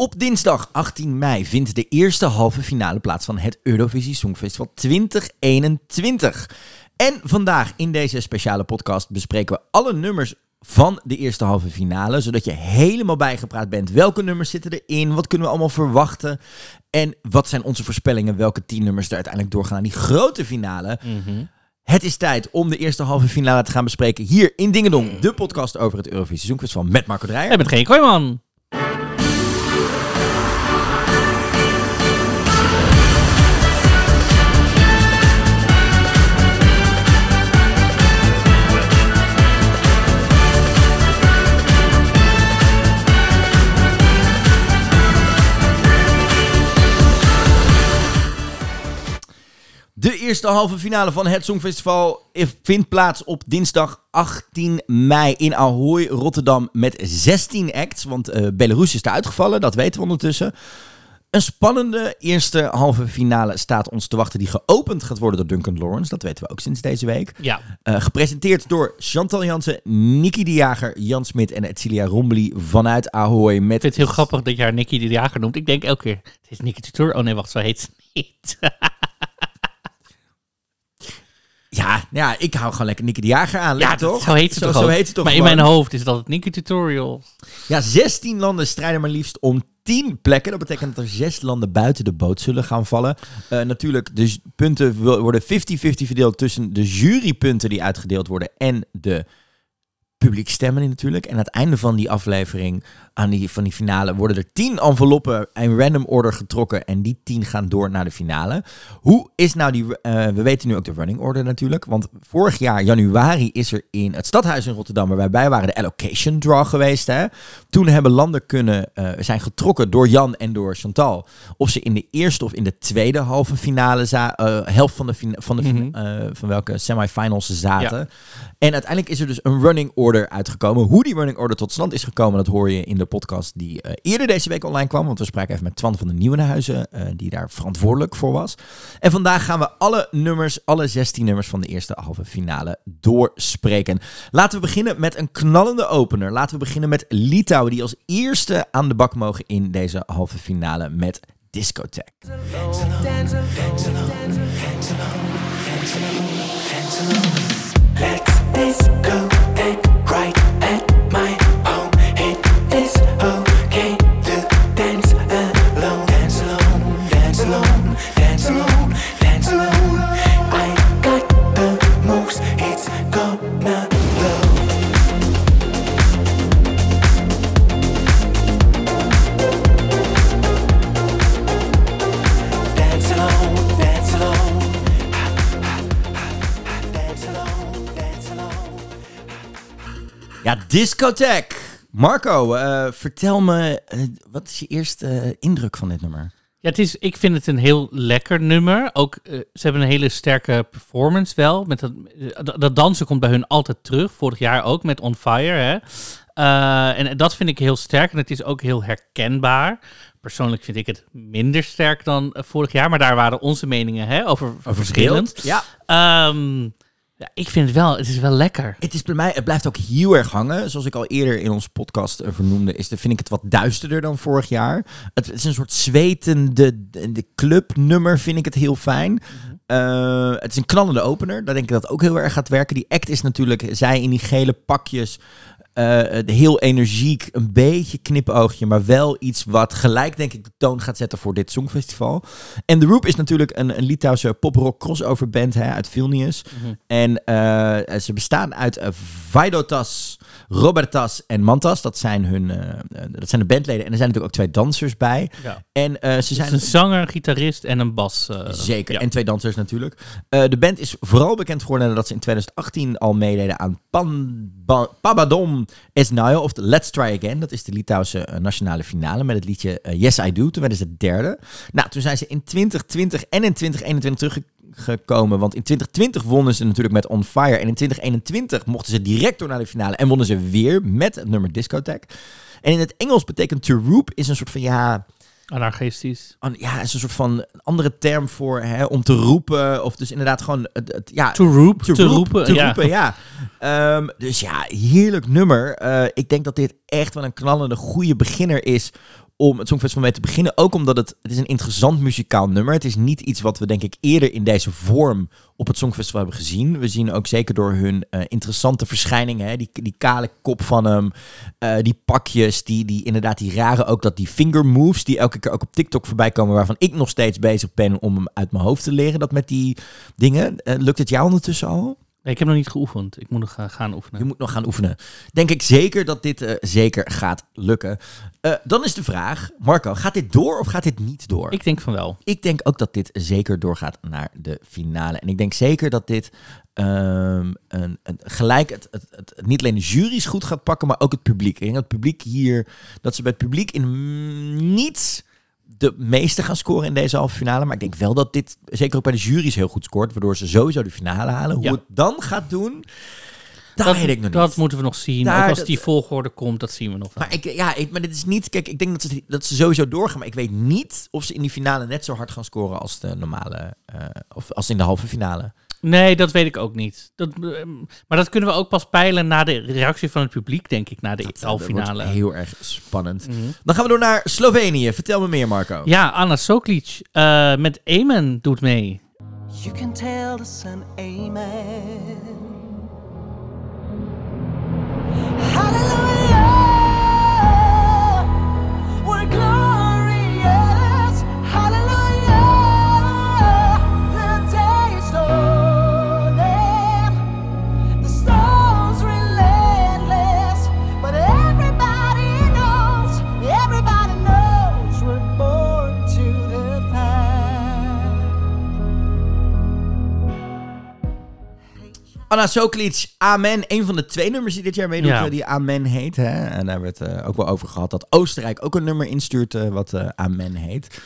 Op dinsdag 18 mei vindt de eerste halve finale plaats van het Eurovisie Songfestival 2021. En vandaag in deze speciale podcast bespreken we alle nummers van de eerste halve finale, zodat je helemaal bijgepraat bent. Welke nummers zitten erin? Wat kunnen we allemaal verwachten? En wat zijn onze voorspellingen? Welke tien nummers er uiteindelijk doorgaan aan die grote finale? Het is tijd om de eerste halve finale te gaan bespreken hier in Dingedong, de podcast over het Eurovisie Songfestival met Marco Dreyer. Jij bent geen Kooiman. Eerste halve finale van het Songfestival vindt plaats op dinsdag 18 mei in Ahoy, Rotterdam met 16 acts. Want eh, Belarus is daar uitgevallen, dat weten we ondertussen. Een spannende eerste halve finale staat ons te wachten die geopend gaat worden door Duncan Lawrence. Dat weten we ook sinds deze week. Ja. Eh, gepresenteerd door Chantal Jansen, Niki de Jager, Jan Smit en Etcilia Rombly vanuit Ahoy. Met Ik vind het heel grappig dat je haar Nicky de Jager noemt. Ik denk elke keer, het is Nicky Tutor. Oh nee, wacht, zo heet ze niet. Ja, ja, ik hou gewoon lekker Niki de Jager aan. ja, toch? zo heet ze toch Zo heet toch Maar in mijn hoofd is dat het Nicky Tutorial. Ja, 16 landen strijden maar liefst om 10 plekken. Dat betekent dat er 6 landen buiten de boot zullen gaan vallen. Eh, natuurlijk, de punten wo- worden 50-50 verdeeld tussen de jurypunten die uitgedeeld worden en de publiekstemmen natuurlijk. En aan het einde van die aflevering, aan die, van die finale, worden er 10 enveloppen in random order getrokken. En die 10 gaan door naar de finale. Hoe is nou die... eh, we weten nu ook de running order natuurlijk. Want vorig jaar, januari, is er in het stadhuis in Rotterdam, waar wij bij waren, de allocation draw geweest. Hè? Toen hebben landen kunnen, eh, zijn getrokken door Jan en door Chantal. Of ze in de eerste of in de tweede halve finale, eh, helft van de, van, de Mhm. van welke semifinals ze zaten. En uiteindelijk is er dus een running order uitgekomen. Hoe die running order tot stand is gekomen, dat hoor je in de podcast die eh, eerder deze week online kwam. Want we spraken even met Twan van de Nieuwenhuizen, eh die daar verantwoordelijk voor was. En vandaag gaan we alle nummers, alle 16 nummers van de eerste halve finale doorspreken. Laten we beginnen met een knallende opener. Laten we beginnen met Litouwen, die als eerste aan de bak mogen in deze halve finale met Discotheque. Let's disco Ja, Discotheque. Marco, eh, vertel me, eh, wat is je eerste eh, indruk van dit nummer? Ja, het is, ik vind het een heel lekker nummer. Ook, ze hebben een hele sterke performance wel. Met dat, dat, dansen komt bij hun altijd terug. Vorig jaar ook met On Fire. Hè? Eh, en dat vind ik heel sterk. En het is ook heel herkenbaar. Persoonlijk vind ik het minder sterk dan vorig jaar. Maar daar waren onze meningen hè, over, verschillend. Ja. Ehm, ja, ik vind het wel, het is wel lekker. Het is bij mij, het blijft ook heel erg hangen. Zoals ik al eerder in onze podcast eh, vernoemde, is de, vind ik het wat duisterder dan vorig jaar. Het, is een soort zwetende de, de clubnummer, vind ik het heel fijn. Eh, het is een knallende opener. Daar denk ik dat ook heel erg gaat werken. Die act is natuurlijk, zij in die gele pakjes. Eh, heel energiek, een beetje knipoogje, maar wel iets wat gelijk denk ik de toon gaat zetten voor dit songfestival. En The Roop is natuurlijk een, een Litouwse poprock crossover band hè, uit Vilnius. En eh, ze bestaan uit eh, Vaidotas, Robertas en Mantas. Dat zijn, hun, dat zijn de bandleden. En er zijn natuurlijk ook twee dansers bij. Ja. En ze Het zijn... een zanger, een gitarist en een bas. Zeker, ja. en twee dansers natuurlijk. De band is vooral bekend geworden nadat ze in 2018 al meededen aan Pan, Ba- Pabadom Esnayo, of Let's Try Again. Dat is de Litouwse eh, nationale finale met het liedje eh, Yes I Do. Toen werden ze de derde. Nou, toen zijn ze in 2020 en in 2021 teruggekomen. Want in 2020 wonnen ze natuurlijk met On Fire. En in 2021 mochten ze direct door naar de finale. En wonnen ze weer met het nummer Discotheque. En in het Engels betekent to roop is een soort van ja... Anarchistisch. An- ja, is een soort van andere term voor hè, om te roepen. Of dus inderdaad gewoon het, het- ja, To roep, te, te roep- roepen, te ja. roepen, ja. Ehm, dus ja, heerlijk nummer. Eh, ik denk dat dit echt wel een knallende goede beginner is om het Songfestival mee te beginnen. Ook omdat het, het is een interessant muzikaal nummer. Het is niet iets wat we denk ik eerder in deze vorm op het Songfestival hebben gezien. We zien ook zeker door hun eh, interessante verschijningen. Hè, die, die kale kop van hem. eh, die pakjes. Die, die inderdaad die rare ook dat die finger moves. Die elke keer ook op TikTok voorbij komen. Waarvan ik nog steeds bezig ben om hem uit mijn hoofd te leren. Dat met die dingen. Eh, lukt het jou ondertussen al? Nee, ik heb nog niet geoefend. Ik moet nog gaan oefenen. Je moet nog gaan oefenen. Denk ik zeker dat dit eh, zeker gaat lukken. Eh, dan is de vraag, Marco, gaat dit door of gaat dit niet door? Ik denk van wel. Ik denk ook dat dit zeker doorgaat naar de finale. En ik denk zeker dat dit ehm, een, een, gelijk het, het, het, niet alleen de jury's goed gaat pakken, maar ook het publiek. Ik denk dat het publiek hier, dat ze bij het publiek in niets de meeste gaan scoren in deze halve finale. Maar ik denk wel dat dit zeker ook bij de jury's heel goed scoort, waardoor ze sowieso de finale halen. Hoe Ja. het dan gaat doen, dat, dat, weet ik nog dat niet. moeten we nog zien. Daar- Ook als dat- die volgorde komt, dat zien we nog wel. Maar, ik, ja, ik, maar dit is niet. Kijk, ik denk dat ze, dat ze sowieso doorgaan. Maar ik weet niet of ze in die finale net zo hard gaan scoren als de normale. eh, of als in de halve finale. Nee, dat weet ik ook niet. Dat, eh, maar dat kunnen we ook pas peilen na de reactie van het publiek, denk ik, na de Dat, eh, halve dat wordt finale. heel erg spannend. Mhm. Dan gaan we door naar Slovenië. Vertel me meer, Marco. Ja, Anna Soklic eh, met Amen doet mee. You can tell the sun, amen. Anna Soklic, Amen. Een van de twee nummers die dit jaar meedoet, Ja. eh, die Amen heet. Hè? En daar werd eh, ook wel over gehad dat Oostenrijk ook een nummer instuurt eh, wat Amen heet.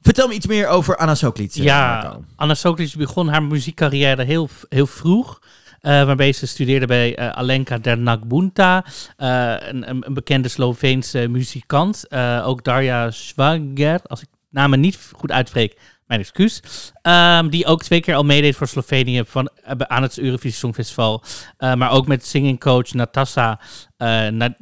Vertel me iets meer over Anna Soklic, Ja, Marco. Anna Soklic begon haar muziekcarrière heel, heel vroeg. waarbij ze studeerde bij Alenka Dernagbunta, een, een, bekende Sloveense muzikant. Ook Darja Schwager, als ik namen niet goed uitspreek, mijn excuus. Ehm, die ook twee keer al meedeed voor Slovenië van, eh, aan het Eurovisie Songfestival. Eh, maar ook met singing coach Natasa, eh, na,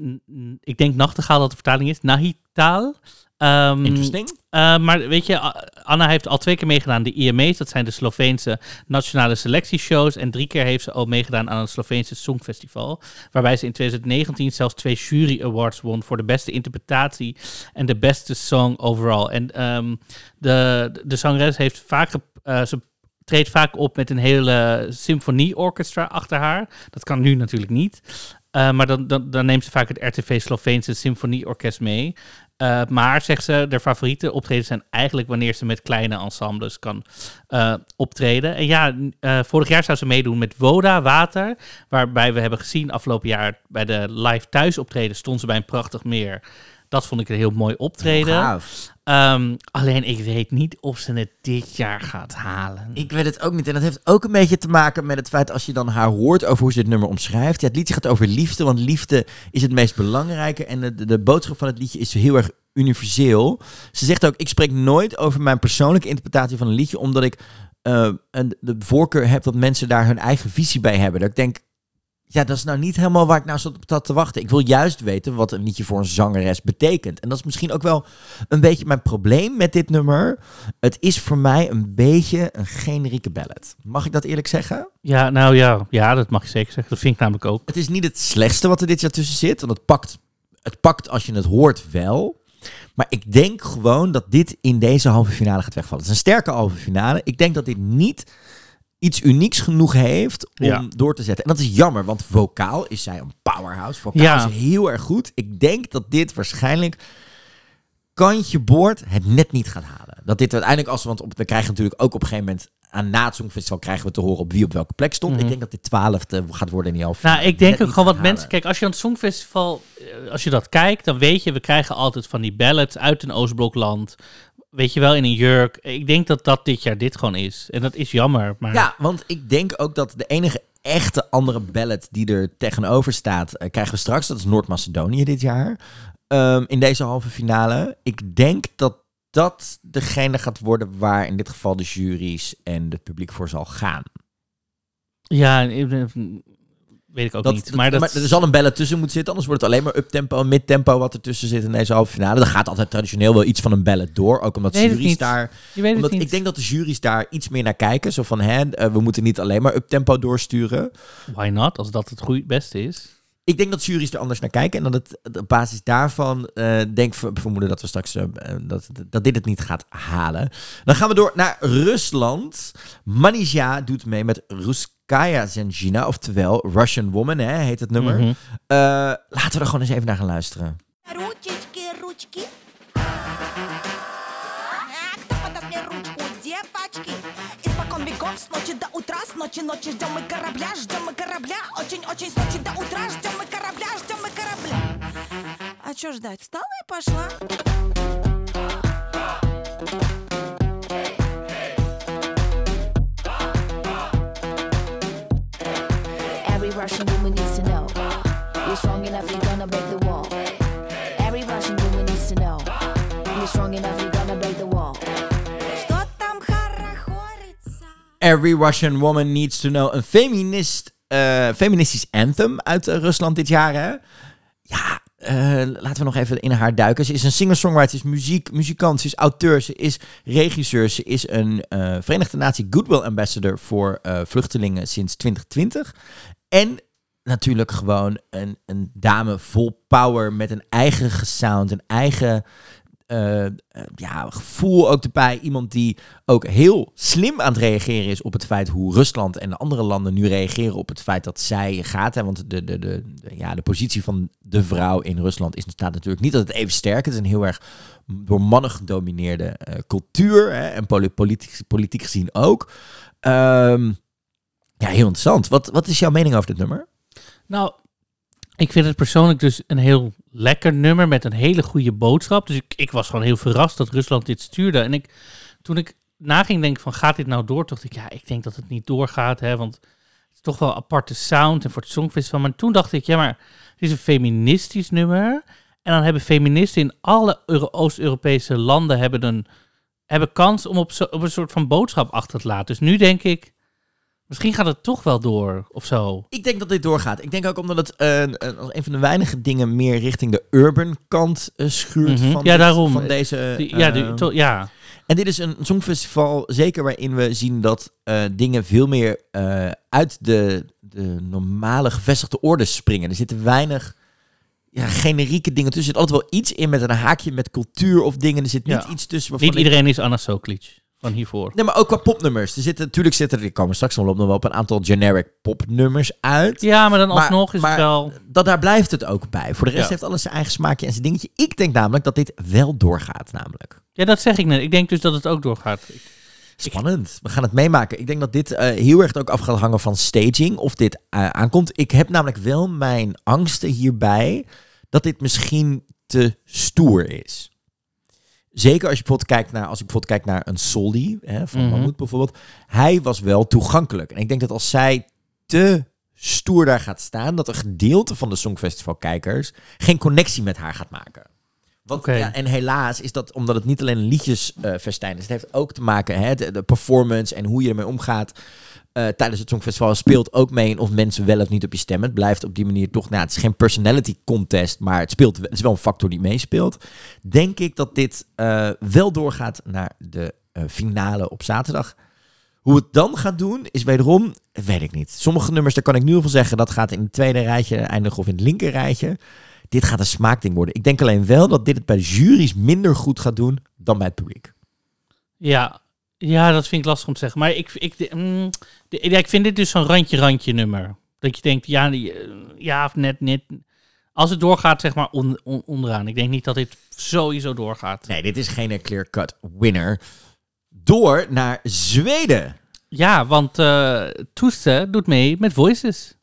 ik denk Nachtegaal dat de vertaling is, Nahital. Ehm, Interesting. uh, maar weet je, Anna heeft al twee keer meegedaan aan de IMA's. Dat zijn de Sloveense nationale selectieshows. En drie keer heeft ze al meegedaan aan het Sloveense Songfestival. Waarbij ze in 2019 zelfs twee jury awards won voor de beste interpretatie en de beste song overall. En ehm, de, de zangeres heeft vaak, eh, ze treedt vaak op met een hele symfonieorchestra achter haar. Dat kan nu natuurlijk niet. Uh, maar dan, dan, dan neemt ze vaak het RTV Sloveense Symfonieorkest mee. Uh, maar, zegt ze, de favoriete optredens zijn eigenlijk wanneer ze met kleine ensembles kan uh, optreden. En ja, uh, vorig jaar zou ze meedoen met Woda, Water. Waarbij we hebben gezien afgelopen jaar bij de live thuisoptreden stond ze bij een prachtig meer. Dat vond ik een heel mooi optreden. Um, alleen ik weet niet of ze het dit jaar gaat halen. Ik weet het ook niet. En dat heeft ook een beetje te maken met het feit als je dan haar hoort over hoe ze dit nummer omschrijft. Ja, het liedje gaat over liefde, want liefde is het meest belangrijke. En de, de, boodschap van het liedje is heel erg universeel. Ze zegt ook, ik spreek nooit over mijn persoonlijke interpretatie van een liedje, omdat ik uh, een, de voorkeur heb dat mensen daar hun eigen visie bij hebben. Dat ik denk, ja, dat is nou niet helemaal waar ik nou zat op te wachten. Ik wil juist weten wat een liedje voor een zangeres betekent. En dat is misschien ook wel een beetje mijn probleem met dit nummer. Het is voor mij een beetje een generieke ballad. Mag ik dat eerlijk zeggen? Ja, nou ja, ja dat mag je zeker zeggen. Dat vind ik namelijk ook. Het is niet het slechtste wat er dit jaar tussen zit. Want het pakt, het pakt als je het hoort wel. Maar ik denk gewoon dat dit in deze halve finale gaat wegvallen. Het is een sterke halve finale. Ik denk dat dit niet iets unieks genoeg heeft om Ja. door te zetten. En dat is jammer, want vocaal is zij een powerhouse. Vocaal Ja. is heel erg goed. Ik denk dat dit waarschijnlijk kantje boord het net niet gaat halen. Dat dit uiteindelijk als want op, we krijgen natuurlijk ook op een gegeven moment aan na het Songfestival krijgen we te horen op wie op welke plek stond. Mhm. Ik denk dat dit twaalfde gaat worden in die halve Nou, ik denk ook gewoon wat mensen... Kijk, als je aan het Songfestival... eh, Als je dat kijkt, dan weet je... We krijgen altijd van die ballads uit een Oostblokland. Weet je wel, in een jurk. Ik denk dat dat dit jaar dit gewoon is. En dat is jammer, maar... Ja, want ik denk ook dat de enige echte andere ballad die er tegenover staat, eh, krijgen we straks. Dat is Noord-Macedonië dit jaar. Ehm, in deze halve finale. Ik denk dat dat degene gaat worden waar in dit geval de juries en het publiek voor zal gaan. Ja, weet ik ook Dat, niet. dat- maar, dat, er zal een bellen tussen moeten zitten, anders wordt het alleen maar uptempo en midtempo wat er tussen zit in deze halve finale. Er gaat altijd traditioneel wel iets van een bellen door, ook omdat jury's daar... je weet Omdat het niet. ik denk dat de jury's daar iets meer naar kijken. Zo van, hè, eh, we moeten niet alleen maar uptempo doorsturen. Why not, als dat het goede beste is. Ik denk dat jury's er anders naar kijken. En dat het op basis daarvan eh, denk ver- vermoeden dat we straks eh, dat, dat dit het niet gaat halen. Dan gaan we door naar Rusland. Manija doet mee met Ruskaya Zenjina, oftewel Russian Woman, hè, heet het nummer. Mhm. Eh, laten we er gewoon eens even naar gaan luisteren. Ручечки, ручки. А кто подаст мне ручку, девочки? Испокон веков, с ночи до утра, с ночи ночи ждем мы корабля, ждем мы корабля, очень-очень с ночи до утра, ждем мы корабля, ждем мы корабля. А чё ждать? Встала и пошла. Russian woman needs to know you're strong enough, you're gonna break the wall. Every Russian woman needs to know you're strong enough, you're gonna break the wall. Every Russian Woman Needs to Know. Een feminist, uh, feministisch anthem uit Rusland dit jaar. Hè? Ja, uh, laten we nog even in haar duiken. Ze is een singer-songwriter, ze is muziek, muzikant, ze is auteur, ze is regisseur. Ze is een uh, Verenigde Natie Goodwill Ambassador voor vluchtelingen sinds 2020. En natuurlijk gewoon een, een dame vol power met een eigen sound, een eigen eh, eh, ja, gevoel ook erbij. Iemand die ook heel slim aan het reageren is op het feit hoe Rusland en de andere landen nu reageren op het feit dat zij gaat. Hè, want de, de, de, ja, de positie van de vrouw in Rusland is, staat natuurlijk niet altijd even sterk. Het is een heel erg door mannen gedomineerde eh, cultuur hè, en poli- politiek, politiek gezien ook. Ehm, ja, heel interessant. Wat, wat is jouw mening over dit nummer? Nou, ik vind het persoonlijk dus een heel lekker nummer met een hele goede boodschap. Dus ik, ik was gewoon heel verrast dat Rusland dit stuurde. En ik, toen ik na ging denken van gaat dit nou door, dacht ik ja, ik denk dat het niet doorgaat. Hè, want het is toch wel aparte sound en voor het Songfestival. Maar toen dacht ik, ja maar het is een feministisch nummer. En dan hebben feministen in alle Euro- Oost-Europese landen hebben een hebben kans om op, zo, op een soort van boodschap achter te laten. Dus nu denk ik, misschien gaat het toch wel door of zo. Ik denk dat dit doorgaat. Ik denk ook omdat het eh, een, van de weinige dingen meer richting de urban kant eh, schuurt. Mhm. van Ja, dit- daarom. Van deze, Die- ja, die, eh, to- ja. En dit is een songfestival, zeker waarin we zien dat dingen veel meer uit de, de normale gevestigde orde springen. Er zitten weinig ja, generieke dingen tussen. Er zit altijd wel iets in met een haakje met cultuur of dingen. Er zit niet Ja. iets tussen Niet ik- iedereen is Anna Soklic van hiervoor. Nee, maar ook qua popnummers. Er zitten, natuurlijk zitten er, ik komen straks nog op, nog wel op een aantal generic popnummers uit. Ja, maar dan Maar- alsnog is maar- het wel... Dat, daar blijft het ook bij. Voor de rest Ja. heeft alles zijn eigen smaakje en zijn dingetje. Ik denk namelijk dat dit wel doorgaat, namelijk. Ja, dat zeg ik net. Ik denk dus dat het ook doorgaat. Spannend. We gaan het meemaken. Ik denk dat dit eh, heel erg ook af gaat hangen van staging. Of dit eh, aankomt. Ik heb namelijk wel mijn angsten hierbij. Dat dit misschien te stoer is. Zeker als je bijvoorbeeld kijkt naar, als ik bijvoorbeeld kijk naar een Solly hè, van. Mahmoud bijvoorbeeld. Hij was wel toegankelijk. En ik denk dat als zij te stoer daar gaat staan, dat een gedeelte van de Songfestival-kijkers geen connectie met haar gaat maken. Want, ja, en helaas is dat omdat het niet alleen een liedjesfestijn is. Het heeft ook te maken hè, de, de performance en hoe je ermee omgaat eh, tijdens het Songfestival speelt ook mee of mensen wel of niet op je stemmen. Het blijft op die manier toch, nou, het is geen personality contest, maar het, speelt, het is wel een factor die meespeelt. Denk ik dat dit eh, wel doorgaat naar de eh, finale op zaterdag. Hoe het dan gaat doen, is wederom, weet ik niet. Sommige nummers, daar kan ik nu al zeggen, dat gaat in het tweede rijtje eindigen of in het linker rijtje. Dit gaat een smaakding worden. Ik denk alleen wel dat dit het bij de jury's minder goed gaat doen dan bij het publiek. Ja, ja, dat vind ik lastig om te zeggen. Maar ik, ik, mm, de- ja, ik vind dit dus zo'n randje-randje nummer. Dat je denkt, ja, eh, ja of net, net. Als het doorgaat, zeg maar on- on- onderaan. Ik denk niet dat dit sowieso doorgaat. Nee, dit is geen clear-cut winner. Door naar Zweden. Ja, want eh Toeste doet mee met Voices.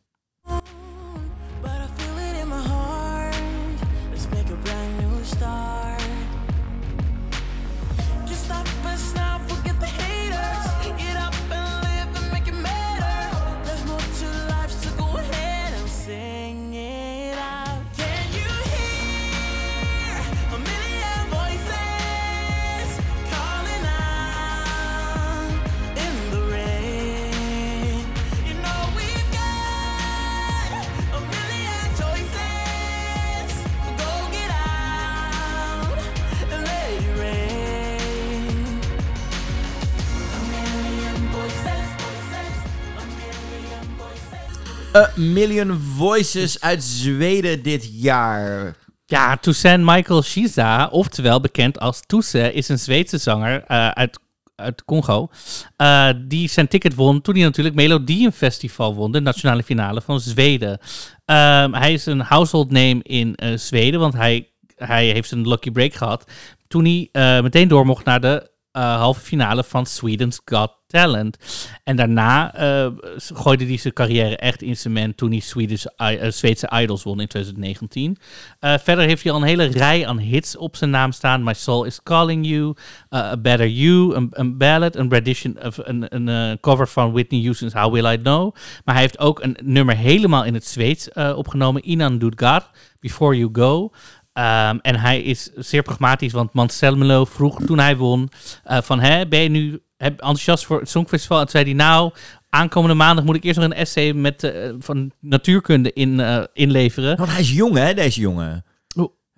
A Million Voices uit Zweden dit jaar. Ja, Toussaint Michael Shiza, oftewel bekend als Touse, is een Zweedse zanger eh, uit, uit Congo. eh, die zijn ticket won toen hij natuurlijk Melodiefestival won, de nationale finale van Zweden. Ehm, hij is een household name in eh, Zweden, want hij, hij heeft zijn lucky break gehad. Toen hij meteen door mocht naar de eh, halve finale van Sweden's Got Talent. En daarna eh, gooide hij zijn carrière echt in cement toen hij Swedish, eh, Zweedse Idols won in 2019. Eh, verder heeft hij al een hele rij aan hits op zijn naam staan. My Soul is Calling You, A Better You, een, een ballad, een rendition of een, een cover van Whitney Houston's How Will I Know. Maar hij heeft ook een nummer helemaal in het Zweeds opgenomen, Inan Dudgar, Before You Go. Ehm, en hij is zeer pragmatisch, want Manselmelo vroeg toen hij won eh, van, hè, ben je nu enthousiast voor het Songfestival? En toen zei hij, nou, aankomende maandag moet ik eerst nog een essay met, eh, van natuurkunde in, eh, inleveren. Want hij is jong, hè, deze jongen.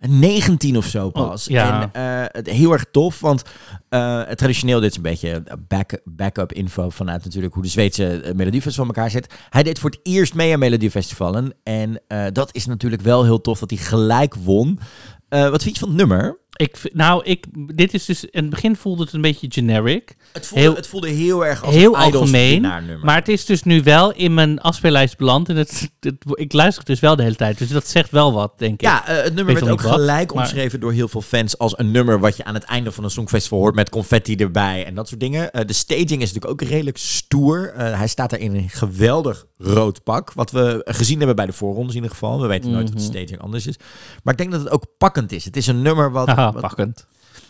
Oh. 19 of zo pas. Oh, ja. En eh, het, heel erg tof, want eh, traditioneel, dit is een beetje back, backup info vanuit natuurlijk hoe de Zweedse eh, Melodiefestival van elkaar zit. Hij deed voor het eerst mee aan Melodiefestivalen. En dat is natuurlijk wel heel tof dat hij gelijk won. Wat vind je van het nummer? Ik, nou, ik, dit is dus, in het begin voelde het een beetje generic. Het voelde Heel- het voelde heel erg als heel algemeen. Maar het is dus nu wel in mijn afspeellijst beland. En het, het- ik luister het dus wel de hele tijd. Dus dat zegt wel wat, denk ik. Ja, eh, het nummer werd ook wat, gelijk maar- omschreven door heel veel fans als een nummer wat je aan het einde van een songfestival hoort met confetti erbij en dat soort dingen. Eh, de staging is natuurlijk ook redelijk stoer. Eh, hij staat daar in een geweldig rood pak, wat we gezien hebben bij de voorrondes in ieder geval. We weten nooit Mhm. wat de staging anders is. Maar ik denk dat het ook pakkend is. Het is een nummer wat... Haha, wat- pakkend.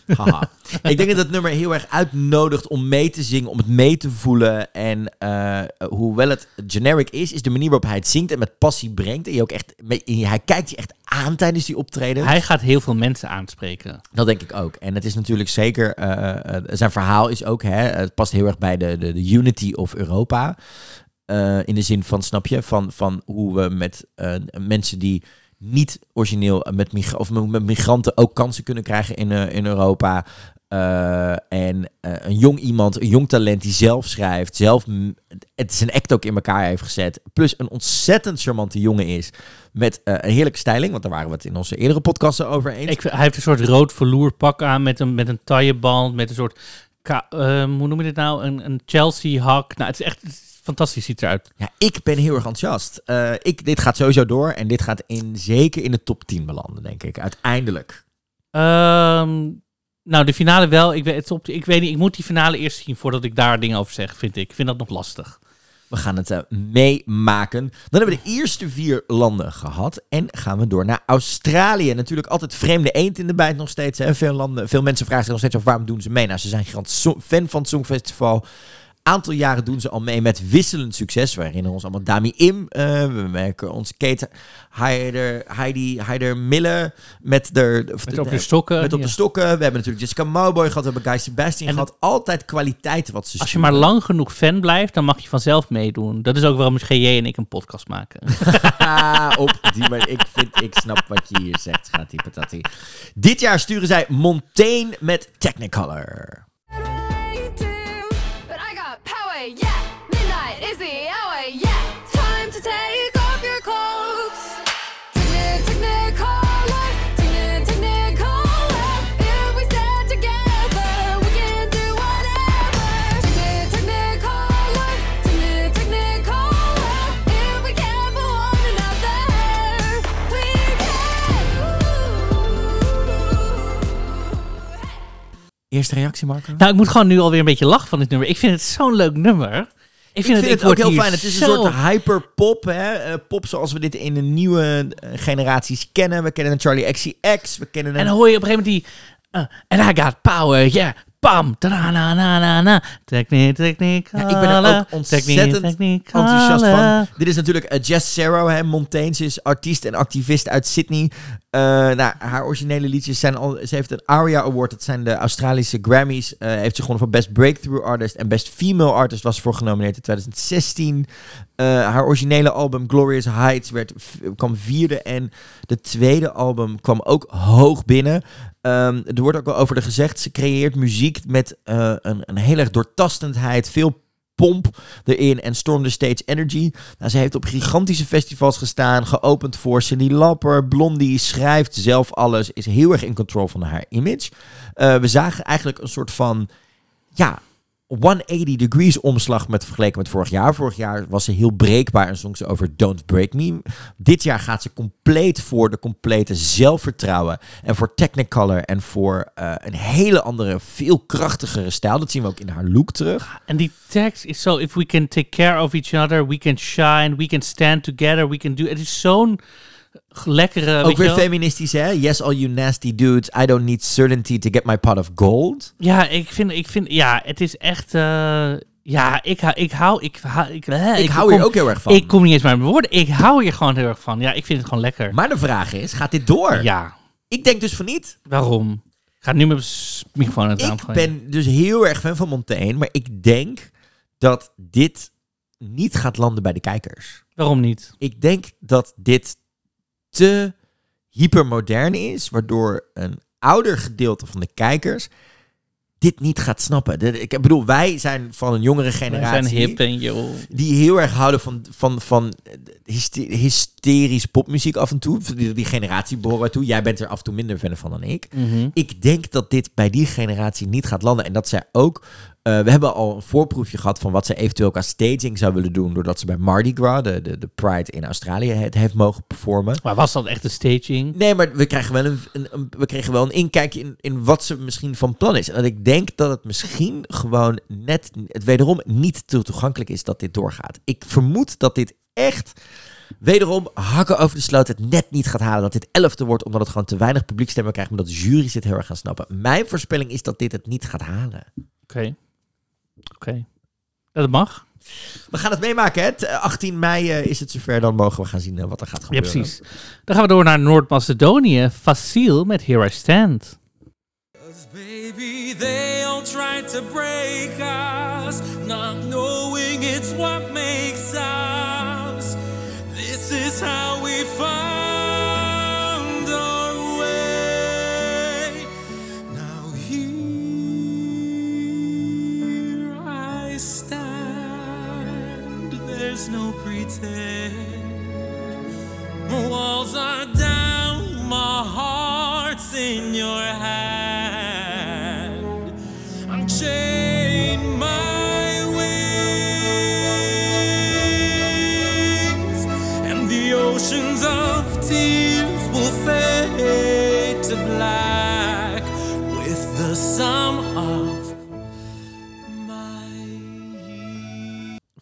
Haha. ik denk dat het nummer heel erg uitnodigt om mee te zingen, om het mee te voelen. En eh, hoewel het generic is, is de manier waarop hij het zingt en met passie brengt. En je ook echt, mee- hij kijkt je echt aan tijdens die optreden. Hij gaat heel veel mensen aanspreken. Dat denk ik ook. En het is natuurlijk zeker, eh, eh, zijn verhaal is ook, hè, het past heel erg bij de, de, de unity of Europa. In de zin van, snap je, van, van hoe we met mensen die niet origineel met, migra- of met migranten ook kansen kunnen krijgen in, eh, in Europa. Eh, en eh, een jong iemand, een jong talent die zelf schrijft, zelf het zijn act ook in elkaar heeft gezet. Plus een ontzettend charmante jongen is. Met een heerlijke styling, want daar waren we het in onze eerdere podcasten over eens. Hij heeft een soort rood verloer pak aan met een, met een tailleband, met een soort, hoe noem je dit nou, een, een Chelsea hak. Nou, het is echt fantastisch, ziet eruit. Ja, ik ben heel erg enthousiast. Eh, ik, dit gaat sowieso door en dit gaat in, zeker in de top 10 belanden, denk ik. Uiteindelijk. Ehm, nou, de finale wel. Ik weet, op, ik weet niet, ik moet die finale eerst zien voordat ik daar dingen over zeg, vind ik. Ik vind dat nog lastig. We gaan het eh, meemaken. Dan hebben we de eerste vier landen gehad. En gaan we door naar Australië. Natuurlijk altijd vreemde eend in de bijt nog steeds. Hè. Veel, landen, veel mensen vragen zich nog steeds af waarom doen ze mee. Nou, ze zijn fan van het Songfestival. Aantal jaren doen ze al mee met wisselend succes. We herinneren ons allemaal Dami Im. eh, we merken ons Kate Heider, Heidi Heider Mille met de, Met op de stokken. met op ja. de stokken. We hebben natuurlijk Jessica Mowboy gehad. We hebben Guy Sebastian En gehad. Altijd kwaliteit wat ze Als je maar lang genoeg fan blijft, dan mag je vanzelf meedoen. Dat is ook waarom GJ en ik een podcast maken. Op die manier. Ik, vind, ik snap wat je hier zegt, schattie patati. Dit jaar sturen zij Montaigne met Technicolor. Eerste reactie, Marco? nou, ik moet gewoon nu alweer een beetje lachen van dit nummer. Ik vind het zo'n leuk nummer. Ik Ik vind, het, het ook heel fijn. Het is zo- een soort hyperpop. Hè? Eh, pop zoals we dit in de nieuwe eh, generaties kennen. We kennen een Charlie XCX. We kennen En een... dan hoor je op een gegeven moment die... uh, and I got power, yeah. Bam. na na na na. Techniek, techniek. Ja, ik ben er ook ontzettend enthousiast van. Dit is natuurlijk uh, Jess Sarrow, hè, Montaigne. Ze is artiest en activist uit Sydney. Eh, nou, haar originele liedjes zijn al... Ze heeft een ARIA Award. Dat zijn de Australische Grammys. Eh, heeft ze gewonnen voor Best Breakthrough Artist. En Best Female Artist was ze voor genomineerd in 2016. Eh, haar originele album Glorious Heights werd, kwam vierde. En de tweede album kwam ook hoog binnen. Ehm, er wordt ook wel over de gezegd. Ze creëert muziek met eh, een, een heel erg doortastendheid. Veel pomp erin en Storm the Stage Energy. Nou, ze heeft op gigantische festivals gestaan, geopend voor Cindy Lapper, Blondie, schrijft zelf alles, is heel erg in control van haar image. Eh, we zagen eigenlijk een soort van, ja, 180 degrees omslag met vergeleken met vorig jaar. Vorig jaar was ze heel breekbaar en zong ze over Don't Break Me. Dit jaar gaat ze compleet voor de complete zelfvertrouwen en voor Technicolor en voor eh, een hele andere, veel krachtigere stijl. Dat zien we ook in haar look terug. En die tekst is zo, if we can take care of each other, we can shine, we can stand together, we can do... Het is zo'n lekkere... ook weer feministisch, hè? Yes, all you nasty dudes. I don't need certainty to get my pot of gold. Ja, ik vind, ik vind, ja, het is echt, eh, ja, ik, hou- ik hou, ik, hou- ik, eh, Ik, hou kom, hier ook heel erg van. Ik kom niet eens maar mijn woorden, ik hou hier gewoon heel erg van. Ja, ik vind het gewoon lekker. Maar de vraag is, gaat dit door? Ja, Ik denk dus van niet. waarom? Ik ga nu mijn microfoon aan het Ik ben dus heel erg fan van Montaigne, maar ik denk dat dit niet gaat landen bij de kijkers. Waarom niet? Ik denk dat dit te hypermodern is, waardoor een ouder gedeelte van de kijkers dit niet gaat snappen. Ik bedoel, wij zijn van een jongere Wij generatie zijn hip en joh. die heel erg houden van, van, van hyste- hysterisch popmuziek af en toe. Die, die generatie behoren wij toe. Jij bent er af en toe minder fan van dan ik. Mhm. Ik denk dat dit bij die generatie niet gaat landen. En dat zij ook... eh, we hebben al een voorproefje gehad van wat ze eventueel qua staging zou willen doen. Doordat ze bij Mardi Gras, de, de, de Pride in Australië, het heeft mogen performen. Maar was dat echt een staging? Nee, maar we krijgen wel een, een, een- we kregen wel een inkijkje in, in wat ze misschien van plan is. En dat ik denk dat het misschien gewoon net, het wederom niet te toegankelijk is dat dit doorgaat. Ik vermoed dat dit echt, wederom, hakken over de sloot, het net niet gaat halen. Dat dit elfde wordt, omdat het gewoon te weinig publiekstemmen krijgt. Maar dat de jury's dit heel erg gaan snappen. Mijn voorspelling is dat dit het niet gaat halen. Oké. Oké. Ja, Dat mag. We gaan het meemaken, hè? T- 18 mei eh, is het zover, dan mogen we gaan zien eh, wat er gaat Ja, gebeuren. precies. Dan gaan we door naar Noord-Macedonië. Facile met Here I Stand. Baby, they all tried to break us, not knowing it's what makes us. This is how we found There's no pretend. Walls are down, my heart's in your hand.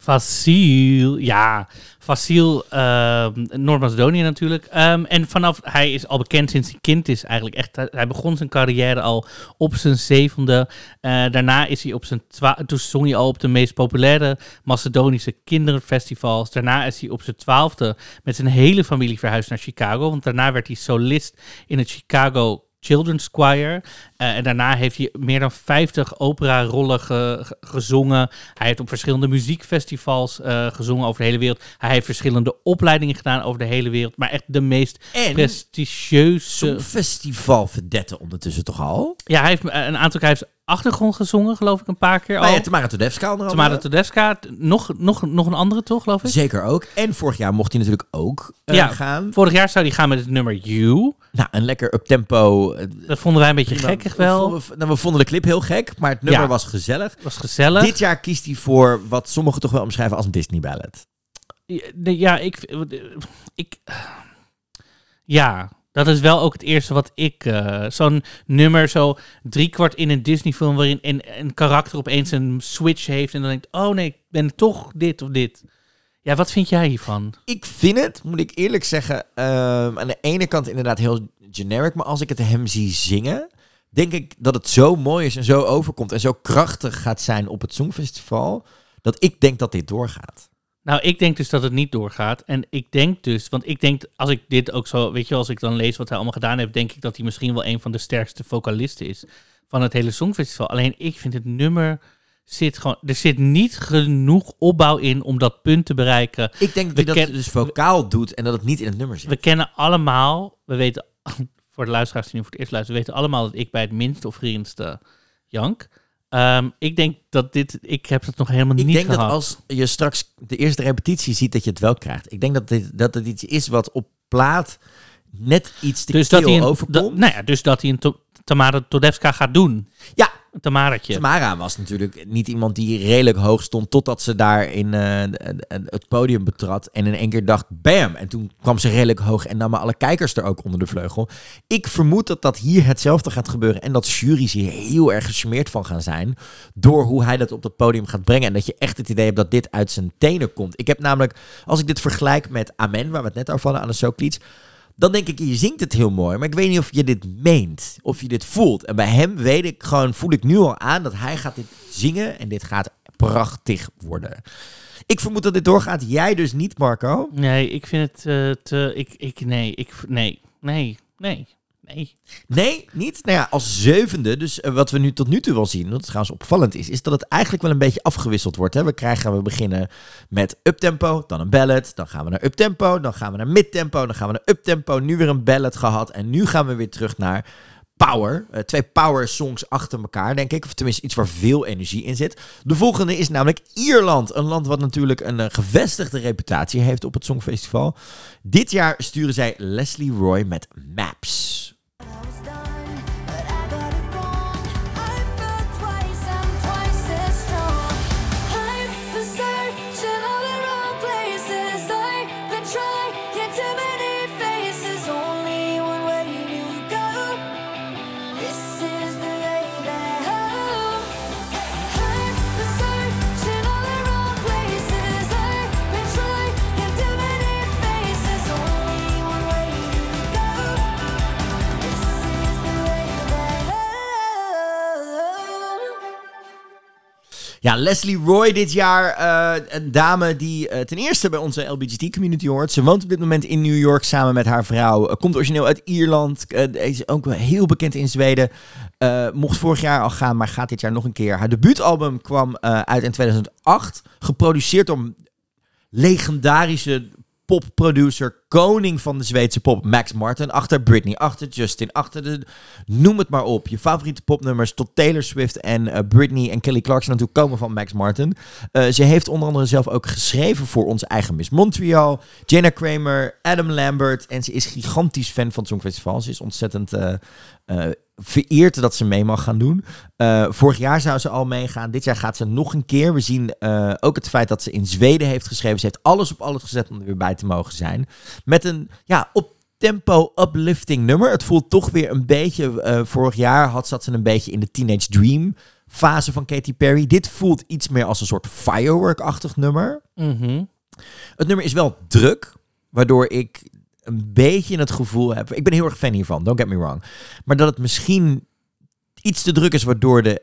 Facile, ja. Facile, ehm, Noord-Macedonië natuurlijk. Ehm, en vanaf, hij is al bekend sinds hij kind is eigenlijk echt. Hij- begon zijn carrière al op zijn zevende. Eh, daarna is hij op zijn toen zong hij al op de meest populaire Macedonische kinderfestivals. Daarna is hij op zijn twaalfde met zijn hele familie verhuisd naar Chicago. Want daarna werd hij solist in het Chicago Children's Choir. Eh, en daarna heeft hij meer dan 50 opera-rollen ge- ge- gezongen. Hij heeft op verschillende muziekfestivals eh, gezongen over de hele wereld. Hij heeft verschillende opleidingen gedaan over de hele wereld. Maar echt de meest En prestigieuze... zo'n festival verdette ondertussen toch al? Ja, hij heeft een aantal heeft achtergrond gezongen, geloof ik, een paar keer al. Nou ja, Tamara Todevska onder andere. Tamara Tedesca, t- nog, nog, nog een andere toch, geloof ik? Zeker ook. En vorig jaar mocht hij natuurlijk ook eh, Ja. gaan. Vorig jaar zou hij gaan met het nummer You. Nou, een lekker up-tempo. eh, Dat vonden wij een beetje prima. gekkig wel. We, vonden- nou, we vonden de clip heel gek, maar het nummer Ja. was gezellig. was gezellig. Dit jaar kiest hij voor wat sommigen toch wel omschrijven als een Disney ballad. Ja, ik, ik. Ja, dat is wel ook het eerste wat ik. eh, Zo'n nummer, zo driekwart in een Disney-film. waarin een, karakter opeens een switch heeft. en dan denkt: oh nee, ik ben toch dit of dit. Ja, wat vind jij hiervan? Ik vind het, moet ik eerlijk zeggen, ehm, aan de ene kant inderdaad heel generic, maar als ik het hem zie zingen, denk ik dat het zo mooi is en zo overkomt en zo krachtig gaat zijn op het Songfestival, dat ik denk dat dit doorgaat. Nou, ik denk dus dat het niet doorgaat. En ik denk dus, want ik denk, als ik dit ook zo, weet je, als ik dan lees wat hij allemaal gedaan heeft, denk ik dat hij misschien wel een van de sterkste vocalisten is van het hele Songfestival. Alleen ik vind het nummer zit gewoon, er zit niet genoeg opbouw in om dat punt te bereiken. Ik denk dat hij dat dus vocaal doet en dat het niet in het nummer zit. We kennen allemaal, we weten, voor de luisteraars die nu voor het eerst luisteren, we weten allemaal dat ik bij het minste of vriendste jank. Ehm, ik denk dat dit... Ik heb het nog helemaal Ik niet denk gehad. dat als je straks de eerste repetitie ziet, dat je het wel krijgt. Ik denk dat dit, dat het iets is wat op plaat net iets te dus dat kil hij een, overkomt. nou ja, dus dat hij een to- Tamara Todevska gaat doen. Ja. Tamara was natuurlijk niet iemand die redelijk hoog stond totdat ze daar in eh, de- de- het podium betrad en in één keer dacht bam en toen kwam ze redelijk hoog en namen alle kijkers er ook onder de vleugel. Ik vermoed dat dat hier hetzelfde gaat gebeuren en dat jury's hier heel erg gesmeerd van gaan zijn door hoe hij dat op dat podium gaat brengen en dat je echt het idee hebt dat dit uit zijn tenen komt. Ik heb namelijk, als ik dit vergelijk met Amen, waar we het net over hadden, Anne Soklic, dan denk ik, je zingt het heel mooi, maar ik weet niet of je dit meent, of je dit voelt. En bij hem weet ik gewoon, voel ik nu al aan dat hij gaat dit zingen en dit gaat prachtig worden. Ik vermoed dat dit doorgaat, jij dus niet, Marco. Nee, ik vind het eh, te... Ik, ik, nee, ik, nee, nee, nee, nee. Niet? Nou ja, als zevende, dus eh, wat we nu tot nu toe wel zien, wat trouwens opvallend is, is dat het eigenlijk wel een beetje afgewisseld wordt. Hè? We krijgen, we beginnen met uptempo, dan een ballad, dan gaan we naar uptempo, dan gaan we naar midtempo, dan gaan we naar uptempo, nu weer een ballad gehad en nu gaan we weer terug naar power. Eh, twee power songs achter elkaar, denk ik. Of tenminste iets waar veel energie in zit. De volgende is namelijk Ierland. Een land wat natuurlijk een eh, gevestigde reputatie heeft op het Songfestival. Dit jaar sturen zij Leslie Roy met Maps. I was done. Ja, Leslie Roy dit jaar. eh, een dame die eh, ten eerste bij onze LBGT-community hoort. Ze woont op dit moment in New York samen met haar vrouw. Eh, komt origineel uit Ierland. is ook heel bekend in Zweden. Mocht vorig jaar al gaan, maar gaat dit jaar nog een keer. Haar debuutalbum kwam uit in 2008. Geproduceerd door legendarische popproducer, koning van de Zweedse pop, Max Martin. Achter Britney, achter Justin, achter de... Noem het maar op. Je favoriete popnummers tot Taylor Swift en eh, Britney en Kelly Clarkson natuurlijk komen van Max Martin. Eh, ze heeft onder andere zelf ook geschreven voor onze eigen Miss Montreal, Jenna Kramer, Adam Lambert. En ze is gigantisch fan van het Songfestival. Ze is ontzettend... eh, vereerd dat ze mee mag gaan doen. Eh, vorig jaar zou ze al meegaan. Dit jaar gaat ze nog een keer. We zien eh, ook het feit dat ze in Zweden heeft geschreven. Ze heeft alles op alles gezet om er weer bij te mogen zijn. Met een ja, op tempo uplifting nummer. Het voelt toch weer een beetje... eh, vorig jaar had, zat ze een beetje in de Teenage Dream fase van Katy Perry. Dit voelt iets meer als een soort firework-achtig nummer. Mhm. Het nummer is wel druk, waardoor ik een beetje het gevoel heb. Ik ben heel erg fan hiervan, don't get me wrong. Maar dat het misschien iets te druk is, waardoor de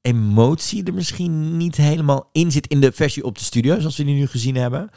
emotie er misschien niet helemaal in zit in de versie op de studio, zoals we die nu gezien hebben.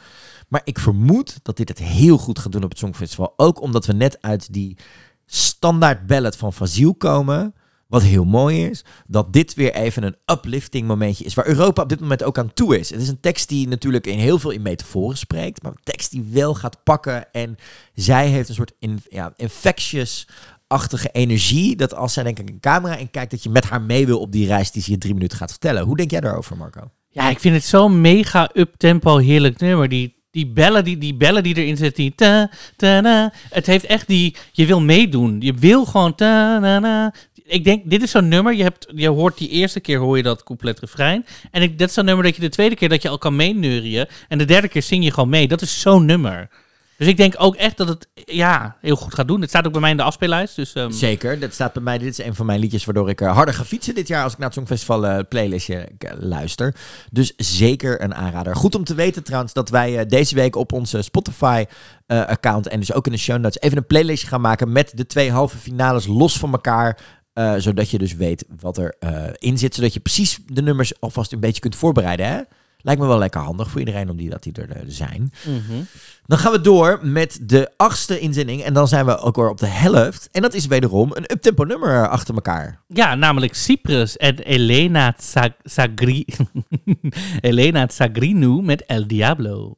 Maar ik vermoed dat dit het heel goed gaat doen op het Songfestival. Ook omdat we net uit die standaard ballad van Fazil komen. Wat heel mooi is, dat dit weer even een uplifting momentje is. Waar Europa op dit moment ook aan toe is. Het is een tekst die natuurlijk in heel veel in metaforen spreekt. Maar een tekst die wel gaat pakken. En zij heeft een soort in, ja, infectious-achtige energie. Dat als zij denk ik een camera in kijkt, dat je met haar mee wil op die reis die ze je drie minuten gaat vertellen. Hoe denk jij daarover, Marco? Ja, ik vind het zo'n mega up-tempo heerlijk nummer. Die, die, bellen die, die bellen die erin zitten, die ta, ta, na. Het heeft echt die... Je wil meedoen. Je wil gewoon ta, na, na. Ik denk, dit is zo'n nummer. Je, hebt, je hoort die eerste keer hoor je dat couplet refrein. En ik, dat is zo'n nummer dat je de tweede keer dat je al kan meeneurien. En de derde keer zing je gewoon mee. Dat is zo'n nummer. Dus ik denk ook echt dat het ja, heel goed gaat doen. Het staat ook bij mij in de afspeellijst. Dus, ehm, Zeker, dat staat bij mij. Dit is een van mijn liedjes waardoor ik eh, harder ga fietsen dit jaar als ik naar het Songfestival eh, playlistje eh, luister. Dus zeker een aanrader. Goed om te weten trouwens dat wij deze week op onze Spotify account en dus ook in de show notes even een playlistje gaan maken met de twee halve finales los van elkaar. Eh, zodat je dus weet wat er eh, in zit. Zodat je precies de nummers alvast een beetje kunt voorbereiden. Hè? Lijkt me wel lekker handig voor iedereen om die, dat die er eh, zijn. mhm. Dan gaan we door met de achtste inzending. En dan zijn we ook weer op de helft. En dat is wederom een uptempo nummer achter elkaar. Ja, namelijk Cyprus en Elena Zag- Zagri... Elena Zagrinu met El Diablo.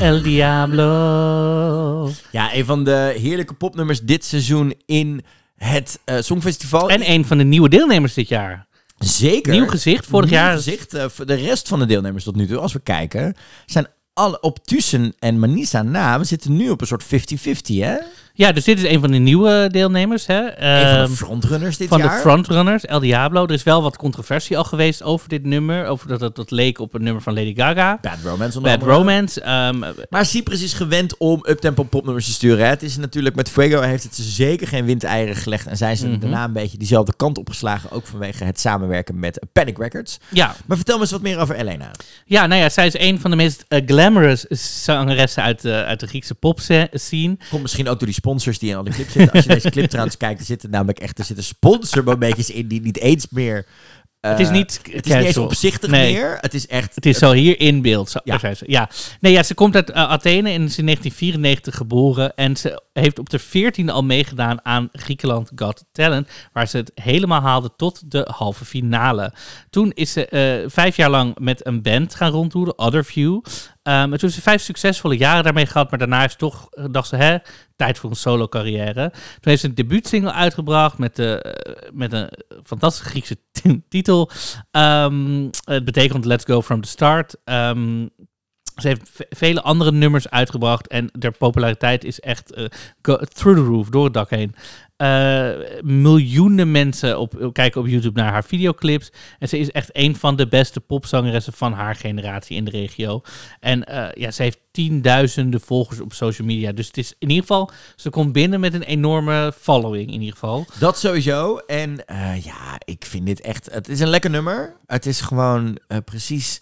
El Diablo. Ja, een van de heerlijke popnummers dit seizoen in het eh, Songfestival. En een van de nieuwe deelnemers dit jaar. Zeker. Nieuw gezicht. Vorig Nieuw jaar gezicht. voor de rest van de deelnemers tot nu toe, als we kijken, zijn alle op Tussen en Manisa na. We zitten nu op een soort 50-50, hè? Ja, dus dit is een van de nieuwe deelnemers. Hè? een van Ehm, de frontrunners dit van jaar. de frontrunners, El Diablo. Er is wel wat controversie al geweest over dit nummer. Over dat het dat leek op een nummer van Lady Gaga. Bad Romance. onder Bad. Romance. ehm, Maar Cyprus is gewend om uptempo popnummers te sturen. Hè. Het is natuurlijk met Fuego heeft het zeker geen windeieren gelegd. En zijn ze Mhm. daarna een beetje diezelfde kant opgeslagen. Ook vanwege het samenwerken met Panic Records. ja. Maar vertel me eens wat meer over Elena. ja, nou ja, zij is een van de meest eh, glamorous zangeressen uit de, uit de Griekse popscene. Komt misschien ook door die sponsors die in al die clips zitten. Als je deze clip trouwens kijkt, er zitten namelijk echt er zitten sponsormomentjes in die niet eens meer... eh, Het is niet Het is niet eens opzichtig Nee. meer. Het is echt... Het is zo hier in beeld. Zo, Ja. Ja. Nee, ja, ze komt uit eh, Athene en is in 1994 geboren. En ze heeft op de 14e al meegedaan aan Griekenland Got Talent. Waar ze het helemaal haalde tot de halve finale. Toen is ze eh, vijf jaar lang met een band gaan rondtoeren, Other View. Ehm, en toen ze vijf succesvolle jaren daarmee gehad. Maar daarna is toch, eh, dacht ze, hè, tijd voor een solo carrière. Toen heeft ze een debuutsingle uitgebracht met, de, eh, met een fantastische Griekse titel. Ehm, het betekent Let's Go From The Start. Ehm, ze heeft ve- vele andere nummers uitgebracht en de populariteit is echt eh, through the roof, door het dak heen. Eh, miljoenen mensen op, kijken op YouTube naar haar videoclips. En ze is echt een van de beste popzangeressen van haar generatie in de regio. En eh, ja, ze heeft tienduizenden volgers op social media. Dus het is in ieder geval, ze komt binnen met een enorme following in ieder geval. Dat sowieso. En ja, ik vind dit echt... Het is een lekker nummer. Het is gewoon precies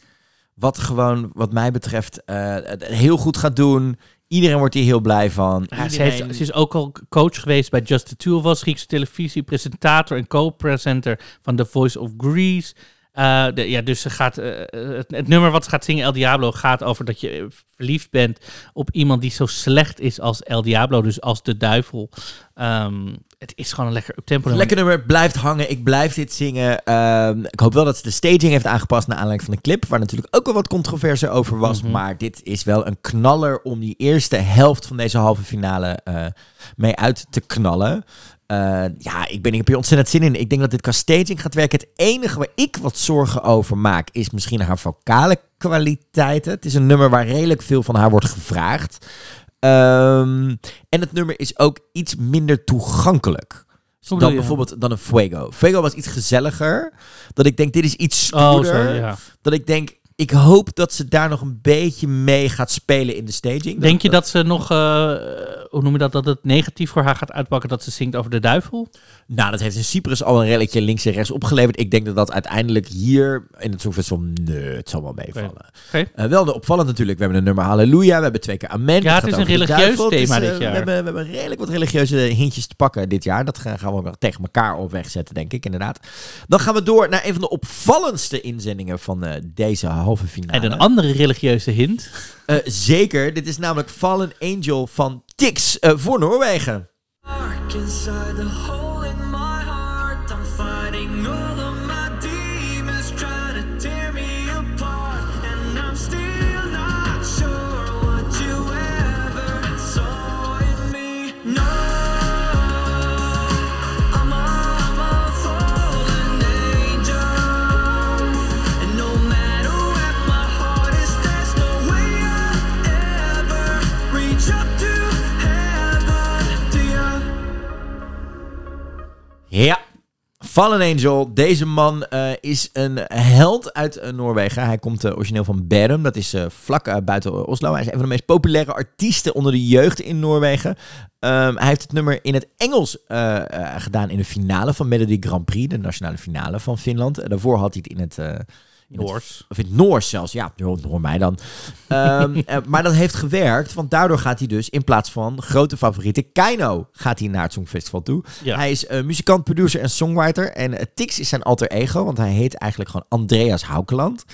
wat gewoon, wat mij betreft, eh, het heel goed gaat doen. Iedereen wordt hier heel blij van. Ja, ze, Iedereen- heeft, ze is ook al coach geweest bij Just the Two of Us, Griekse televisie, presentator en co-presenter van The Voice of Greece. Eh, de- ja, dus ze gaat, eh, het, het nummer wat ze gaat zingen, El Diablo, gaat over dat je verliefd bent op iemand die zo slecht is als El Diablo, dus als de duivel. Ehm, het is gewoon een lekker tempo. nummer. Lekker nummer, blijft hangen. Ik blijf dit zingen. Ehm, ik hoop wel dat ze de staging heeft aangepast naar aanleiding van de clip. Waar natuurlijk ook wel wat controverse over was. Mhm. Maar dit is wel een knaller om die eerste helft van deze halve finale eh, mee uit te knallen. Eh, ja, ik, ben, ik heb hier ontzettend zin in. Ik denk dat dit qua staging gaat werken. Het enige waar ik wat zorgen over maak is misschien haar vocale kwaliteiten. Het is een nummer waar redelijk veel van haar wordt gevraagd. Ehm, en het nummer is ook iets minder toegankelijk. Dan bijvoorbeeld dan een Fuego. Fuego was iets gezelliger. Dat ik denk, dit is iets Oh, stoerder. ja. Dat ik denk, ik hoop dat ze daar nog een beetje mee gaat spelen in de staging. Denk je dat ze nog, eh, hoe noem je dat, dat het negatief voor haar gaat uitpakken dat ze zingt over de duivel? Nou, dat heeft in Cyprus al een relletje links en rechts opgeleverd. Ik denk dat dat uiteindelijk hier in het Songfestival, nee, het zal wel meevallen. Eh, wel opvallend natuurlijk. We hebben een nummer Halleluja. We hebben twee keer Amen. Ja, het is een de religieus is, thema eh, dit jaar. We hebben, we hebben redelijk wat religieuze hintjes te pakken dit jaar. Dat gaan gaan we wel tegen elkaar op wegzetten, denk ik, inderdaad. Dan gaan we door naar een van de opvallendste inzendingen van deze halve finale. En een andere religieuze hint. Eh, zeker. Dit is namelijk Fallen Angel van Tix eh, voor Noorwegen. Dark inside the hole in Ja. Fallen Angel. Deze man eh, is een held uit eh, Noorwegen. Hij komt eh, origineel van Bærum. Dat is vlak buiten Oslo. Hij is een van de meest populaire artiesten onder de jeugd in Noorwegen. Ehm, hij heeft het nummer in het Engels gedaan in de finale van Melody Grand Prix. De nationale finale van Finland. Daarvoor had hij het in het... Noors. of in het Noors zelfs, ja, hoor mij dan. Ehm, eh, maar dat heeft gewerkt, want daardoor gaat hij dus in plaats van grote favoriete Keino, gaat hij naar het Songfestival toe. Ja. Hij is eh, muzikant, producer en songwriter. En eh, Tix is zijn alter ego, want hij heet eigenlijk gewoon Andreas Haukeland.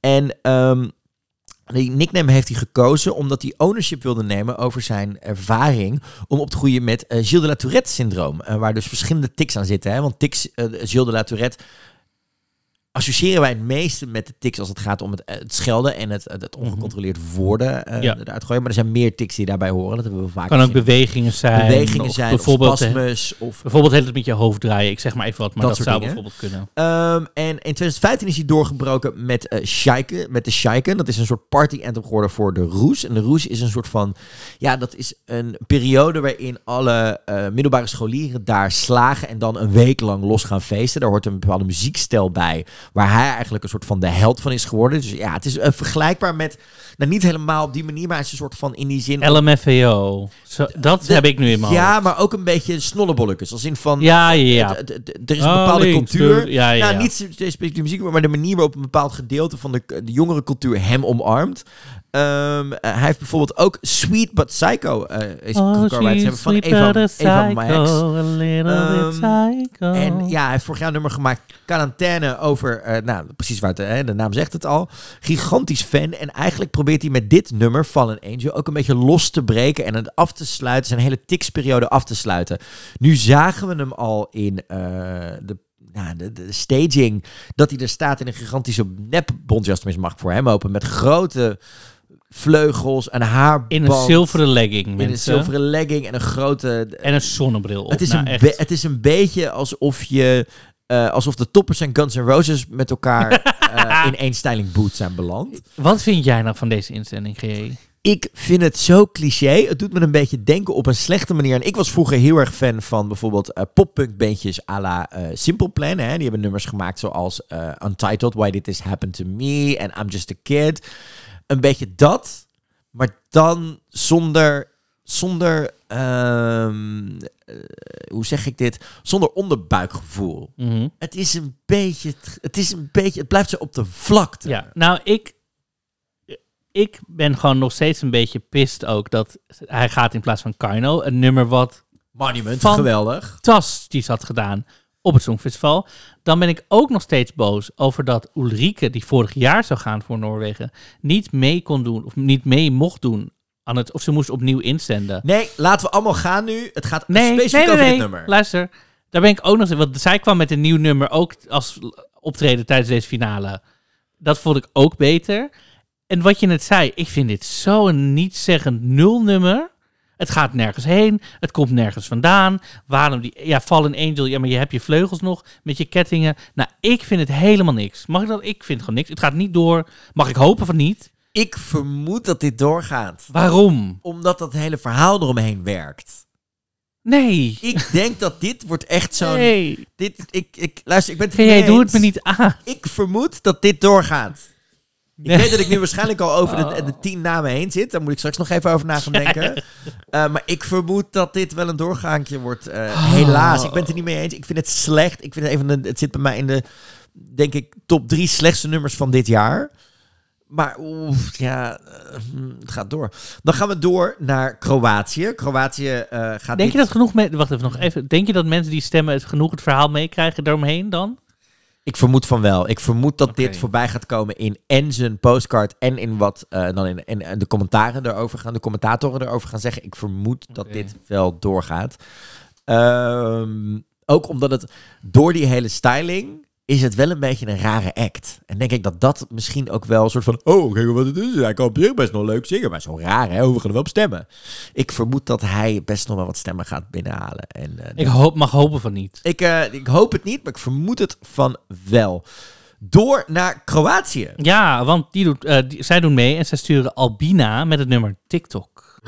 En ehm, die nickname heeft hij gekozen omdat hij ownership wilde nemen over zijn ervaring om op te groeien met eh, Gilles de la Tourette syndroom. waar dus verschillende tics aan zitten. Hè? Want tics, Gilles de la Tourette associëren wij het meeste met de tics als het gaat om het, eh, het schelden en het, het ongecontroleerd woorden eh, Mhm. Ja. eruit gooien. Maar er zijn meer tics die daarbij horen. Dat hebben we vaak kan ook gezien. bewegingen zijn. bewegingen of zijn, bijvoorbeeld, of eh, spasmus, of bijvoorbeeld heel het met je hoofd draaien. Ik zeg maar even wat, maar Dat dat, zou dingen. bijvoorbeeld kunnen. Ehm, en in 2015 is hij doorgebroken met, eh Shaiken, met de Shaiken. Dat is een soort party anthem geworden voor de Roes. En de Roes is een soort van... Ja, dat is een periode waarin alle eh, middelbare scholieren daar slagen... en dan een week lang los gaan feesten. Daar hoort een bepaalde muziekstijl bij... waar hij eigenlijk een soort van de held van is geworden. Dus ja, het is eh, vergelijkbaar met... Nou, niet helemaal op die manier, maar hij is een soort van in die zin... LMFAO. Zo, dat De- heb ik nu in mijn Ja, hoofd. maar ook een beetje snollebolletjes. Als in van... Ja, ja. Het- het- het- er is een Oh, bepaalde cultuur. de- ja, ja, nou, ja. niet specifiek de muziek, maar de manier waarop een bepaald gedeelte van de, de jongere cultuur hem omarmt. Ehm, eh, hij heeft bijvoorbeeld ook Sweet But Psycho uh, is Oh, hebben van Eva, Eva Max. En ja, hij heeft vorig jaar een nummer gemaakt, Quarantaine, over, eh, nou, precies waar het, hè, de naam zegt het al. Gigantisch fan. En eigenlijk probeert hij met dit nummer, Fallen Angel, ook een beetje los te breken en het af te sluiten, zijn hele tiksperiode af te sluiten. Nu zagen we hem al in eh, de, nou, de, de staging, dat hij er staat in een gigantische nepbontjas, tenminste mag voor hem open, met grote vleugels, een haarband. In een zilveren legging, in een zilveren legging en een grote En een zonnebril op. het, is Nou, een echt. be- het is een beetje alsof je. Eh, alsof de toppers en Guns N' Roses met elkaar eh, in één styling boot zijn beland. Wat vind jij nou van deze inzending, GE? Ik vind het zo cliché. Het doet me een beetje denken op een slechte manier. En ik was vroeger heel erg fan van bijvoorbeeld eh poppunk bandjes à la eh, Simple Plan. Hè? Die hebben nummers gemaakt zoals eh, Untitled, Why Did This Happen To Me en I'm Just A Kid. Een beetje dat, maar dan zonder, zonder ehm, eh, hoe zeg ik dit? Zonder onderbuikgevoel. Mhm. Het is een beetje, het is een beetje, het blijft zo op de vlakte. Ja, nou, ik, ik ben gewoon nog steeds een beetje pist ook dat hij gaat in plaats van Kino. Een nummer wat Monument, geweldig. fantastisch had gedaan op het Songfestival. Dan ben ik ook nog steeds boos over dat Ulrike, die vorig jaar zou gaan voor Noorwegen, niet mee kon doen, of niet mee mocht doen. Aan het, of ze moest opnieuw inzenden. Nee, laten we allemaal gaan nu. Het gaat Nee, specifiek nee, nee, over nee. dit nummer. Luister, daar ben ik ook nog... Want zij kwam met een nieuw nummer ook als optreden tijdens deze finale. Dat vond ik ook beter. En wat je net zei, ik vind dit zo'n niet-zeggend nulnummer. Het gaat nergens heen, het komt nergens vandaan. Waarom die... Ja, Fallen Angel, ja, maar je hebt je vleugels nog met je kettingen. Nou, ik vind het helemaal niks. Mag ik dat? Ik vind gewoon niks. Het gaat niet door. Mag ik hopen van niet? Ik vermoed dat dit doorgaat. Waarom? Omdat dat hele verhaal eromheen werkt. Nee. Ik denk dat dit wordt echt zo'n... Nee. Dit, ik, ik, luister, ik ben het Jij het me niet aan. Ik vermoed dat dit doorgaat. Nee. Ik weet dat ik nu waarschijnlijk al over de, Oh. de tien namen heen zit. Daar moet ik straks nog even over na gaan denken. Eh, maar ik vermoed dat dit wel een doorgaantje wordt. eh, Oh. Helaas, ik ben het er niet mee eens. Ik vind het slecht. Ik vind het, even een, het zit bij mij in de, denk ik, top drie slechtste nummers van dit jaar. Maar oef, ja, eh, hm, het gaat door. Dan gaan we door naar Kroatië. Kroatië eh, gaat Denk dit- je dat genoeg mensen... Wacht even nog even. Denk je dat mensen die stemmen het genoeg het verhaal meekrijgen daaromheen dan? Ik vermoed van wel. Ik vermoed dat dit voorbij gaat komen in en zijn postcard en in wat eh, dan in, in, in de commentaren erover gaan, de commentatoren erover gaan zeggen. Ik vermoed dat dit wel doorgaat. Ehm, ook omdat het door die hele styling is het wel een beetje een rare act. En denk ik dat dat misschien ook wel een soort van... Oh, kijk wat het is. Hij kan op zich best nog leuk zingen. Maar zo raar, hè? We gaan er wel op stemmen. Ik vermoed dat hij best nog wel wat stemmen gaat binnenhalen. En, eh, Ik hoop, mag hopen van niet. ik, eh, ik hoop het niet, maar ik vermoed het van wel. Door naar Kroatië. Ja, want die doet, eh, die- zij doen mee en zij sturen Albina met het nummer TikTok.